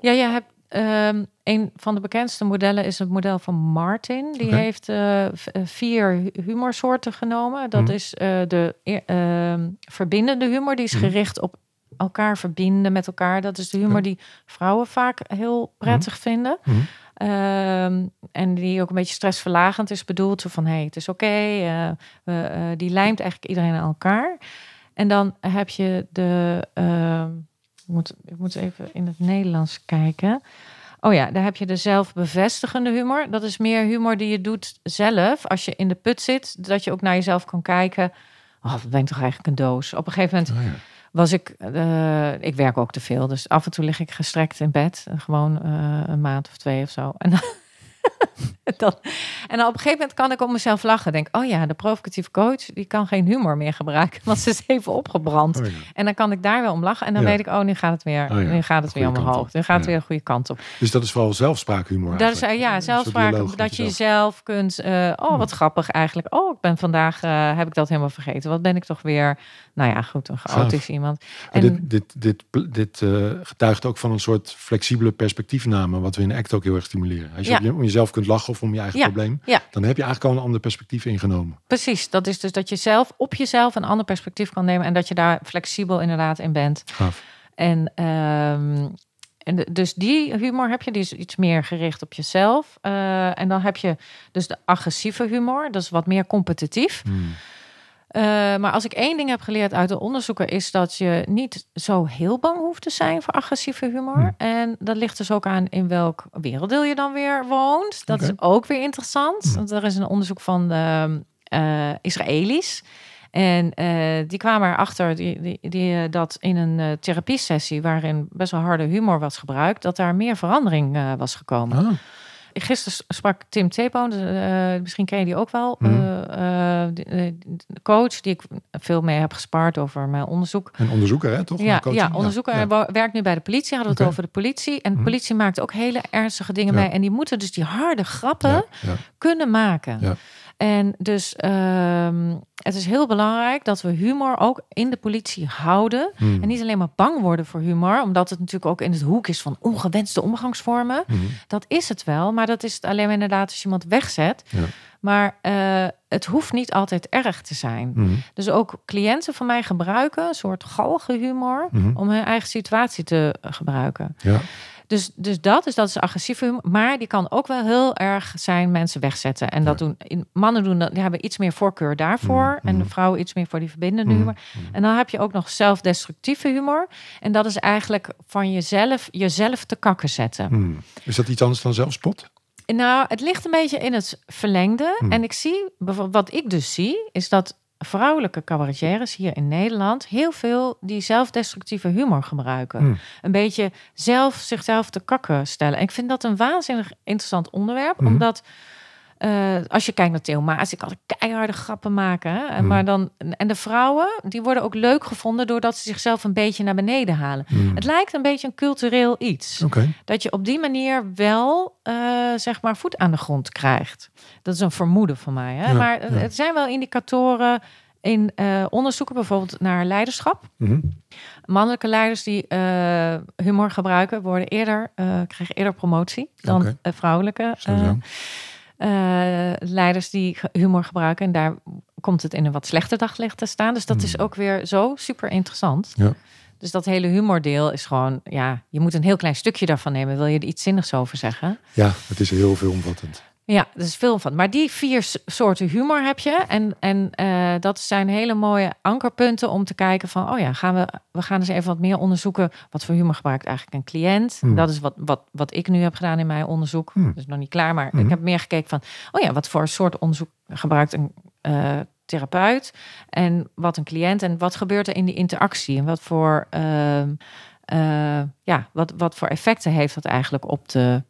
ja je hebt ehm, een van de bekendste modellen is het model van Martin. Die heeft eh, eh, vier hu- humorsoorten genomen. Dat Mhm. is eh, de e- ehm, verbindende humor, die is Mhm. gericht op elkaar verbinden met elkaar. Dat is de humor die vrouwen vaak heel prettig vinden. Mhm. Ehm, en die ook een beetje stressverlagend is bedoeld. Zo van, hé, hey, het is oké. die lijmt eigenlijk iedereen aan elkaar. En dan heb je de... ik, moet, ik moet even in het Nederlands kijken. Oh ja, daar heb je de zelfbevestigende humor. Dat is meer humor die je doet zelf. Als je in de put zit, dat je ook naar jezelf kan kijken. Oh, wat ben ik toch eigenlijk een doos? Op een gegeven moment ja. was ik, eh, ik werk ook te veel, dus af en toe lig ik gestrekt in bed, gewoon eh, een maand of twee of zo. En dan, dan, En op een gegeven moment kan ik op mezelf lachen. Denk, oh ja, de provocatieve coach, die kan geen humor meer gebruiken. Want ze is even opgebrand. Oh ja. En dan kan ik daar wel om lachen. En dan Ja. weet ik, oh, nu gaat het weer, Oh ja, nu gaat het weer omhoog. Nu gaat het weer de goede kant op. Dus dat is vooral zelfspraakhumor Dat is, eh, ja, zelfspraak. Dat je jezelf. kunt, eh, oh, wat grappig eigenlijk. Oh, ik ben vandaag, eh, heb ik dat helemaal vergeten. Wat ben ik toch weer, nou ja, goed, een chaotisch iemand. En dit dit, dit, dit getuigt ook van een soort flexibele perspectiefname, wat we in ACT ook heel erg stimuleren. Als je om jezelf kunt lachen of om je eigen Ja. probleem, Ja. dan heb je eigenlijk al een ander perspectief ingenomen. precies, dat is dus dat je zelf op jezelf een ander perspectief kan nemen. En dat je daar flexibel inderdaad in bent. Gaaf. En, ehm, en dus die humor heb je, die is iets meer gericht op jezelf. Eh, en dan heb je dus de agressieve humor, dat is wat meer competitief. Hmm. Eh, maar als ik één ding heb geleerd uit de onderzoeken, is dat je niet zo heel bang hoeft te zijn voor agressieve humor. Hm. En dat ligt dus ook aan in welk werelddeel je dan weer woont. Dat is ook weer interessant. Hm. Want er is een onderzoek van de eh, Israëli's. En eh, die kwamen erachter die, die, die, dat in een eh, therapiesessie waarin best wel harde humor was gebruikt, dat daar meer verandering was gekomen. Ah, Gisteren sprak Tim Tepoon, eh, misschien ken je die ook wel. Mhm. eh, eh, de, de coach die ik veel mee heb gespaard over mijn onderzoek. een onderzoeker, hè, toch? Ja, ja, onderzoeker. Ja. Werkt nu bij de politie. Hadden we het over de politie. En de Mhm. politie maakt ook hele ernstige dingen mee. En die moeten dus die harde grappen kunnen maken. Ja. En dus ehm, het is heel belangrijk dat we humor ook in de politie houden. Hmm. En niet alleen maar bang worden voor humor, omdat het natuurlijk ook in het hoek is van ongewenste omgangsvormen. Dat is het wel, maar dat is het alleen maar inderdaad als je iemand wegzet. Ja. Maar eh, het hoeft niet altijd erg te zijn. Hmm. Dus ook cliënten van mij gebruiken een soort galgenhumor Mhm. om hun eigen situatie te eh, gebruiken. Ja. Dus, dus dat is, dat is agressieve humor. Maar die kan ook wel heel erg zijn mensen wegzetten. En dat doen in, mannen doen dat, die hebben iets meer voorkeur daarvoor. Mhm, En de vrouwen iets meer voor die verbindende humor. En dan heb je ook nog zelfdestructieve humor. En dat is eigenlijk van jezelf, jezelf te kakken zetten. Hmm. Is dat iets anders dan zelfspot? Nou, het ligt een beetje in het verlengde. Hmm. En ik zie, wat ik dus zie, is dat vrouwelijke cabaretières hier in Nederland heel veel die zelfdestructieve humor gebruiken. Hmm. Een beetje zelf zichzelf te kakken stellen. En ik vind dat een waanzinnig interessant onderwerp, Mhm. omdat eh, als je kijkt naar Theo Maas, ik kan keiharde grappen maken. Hè? Hmm. maar dan, en de vrouwen, die worden ook leuk gevonden doordat ze zichzelf een beetje naar beneden halen. Hmm. Het lijkt een beetje een cultureel iets. Dat je op die manier wel, eh, zeg maar, voet aan de grond krijgt. Dat is een vermoeden van mij. Hè? Ja, maar het- ja. het zijn wel indicatoren in eh, onderzoeken, bijvoorbeeld naar leiderschap. Mhm. Mannelijke leiders die humor gebruiken, worden eerder, krijgen eerder promotie dan eh, vrouwelijke Eh, leiders die humor gebruiken. En daar komt het in een wat slechter daglicht te staan. Dus dat is Hmm. ook weer zo super interessant. Ja. Dus dat hele humordeel is gewoon, ja, je moet een heel klein stukje daarvan nemen. Wil je er iets zinnigs over zeggen? ja, het is heel veelomvattend. Ja, er is veel van. Maar die vier soorten humor heb je. En, en eh, dat zijn hele mooie ankerpunten om te kijken van... oh ja, gaan we, we gaan eens even wat meer onderzoeken... wat voor humor gebruikt eigenlijk een cliënt. Hmm. Dat is wat, wat, wat ik nu heb gedaan in mijn onderzoek. Dus nog niet klaar, maar Hmm. ik heb meer gekeken van... oh ja, wat voor soort onderzoek gebruikt een eh, therapeut... en wat een cliënt en wat gebeurt er in die interactie... en wat voor, ehm, eh, ja, wat, wat voor effecten heeft dat eigenlijk op de...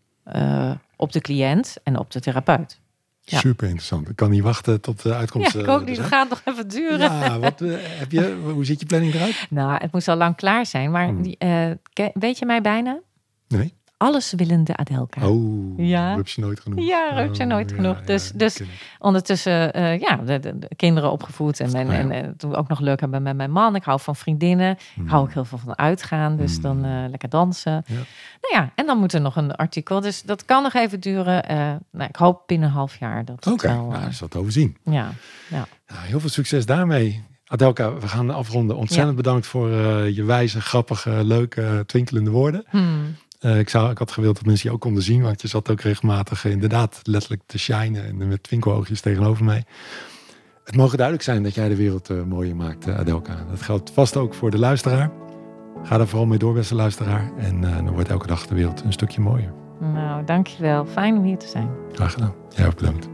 op de cliënt en op de therapeut. Ja. Super interessant. Ik kan niet wachten tot de uitkomst. Ja, ik eh, ook niet. Het zijn. gaat nog even duren. Ja, wat, eh, heb je, hoe ziet je planning eruit? Nou, het moest al lang klaar zijn. Maar Hmm. die, eh, weet je mij bijna? Nee. Alles willende Adelka. Oh, Ja. rupsje nooit genoeg. Ja, rupsje Oh, nooit ja, genoeg. ja, Dus- dat dus-. Ondertussen, eh, ja, de, de- de kinderen opgevoed. En, en, Oh ja. en, toen ook nog leuk hebben met mijn man. Ik hou van vriendinnen. Hmm. Ik hou ook heel veel van uitgaan. Dus Hmm. dan eh, lekker dansen. Ja. Nou ja, en dan moet er nog een artikel. Dus dat kan nog even duren. Eh, nou, ik hoop binnen een half jaar dat het Oké, wel... nou, eh, is dat te overzien. ja. Nou, heel veel succes daarmee. Adelka, we gaan afronden. Ontzettend bedankt voor je wijze, grappige, leuke, twinkelende woorden. Hmm. Eh, ik, zou, ik had gewild dat mensen je ook konden zien, want je zat ook regelmatig inderdaad letterlijk te shinen en met twinkeloogjes tegenover mij. Het mogen duidelijk zijn dat jij de wereld eh, mooier maakt, eh, Adelka. Dat geldt vast ook voor de luisteraar. Ga daar vooral mee door, beste luisteraar. En dan wordt elke dag de wereld een stukje mooier. Nou, dankjewel. Fijn om hier te zijn. Graag gedaan. Jij ook bedankt.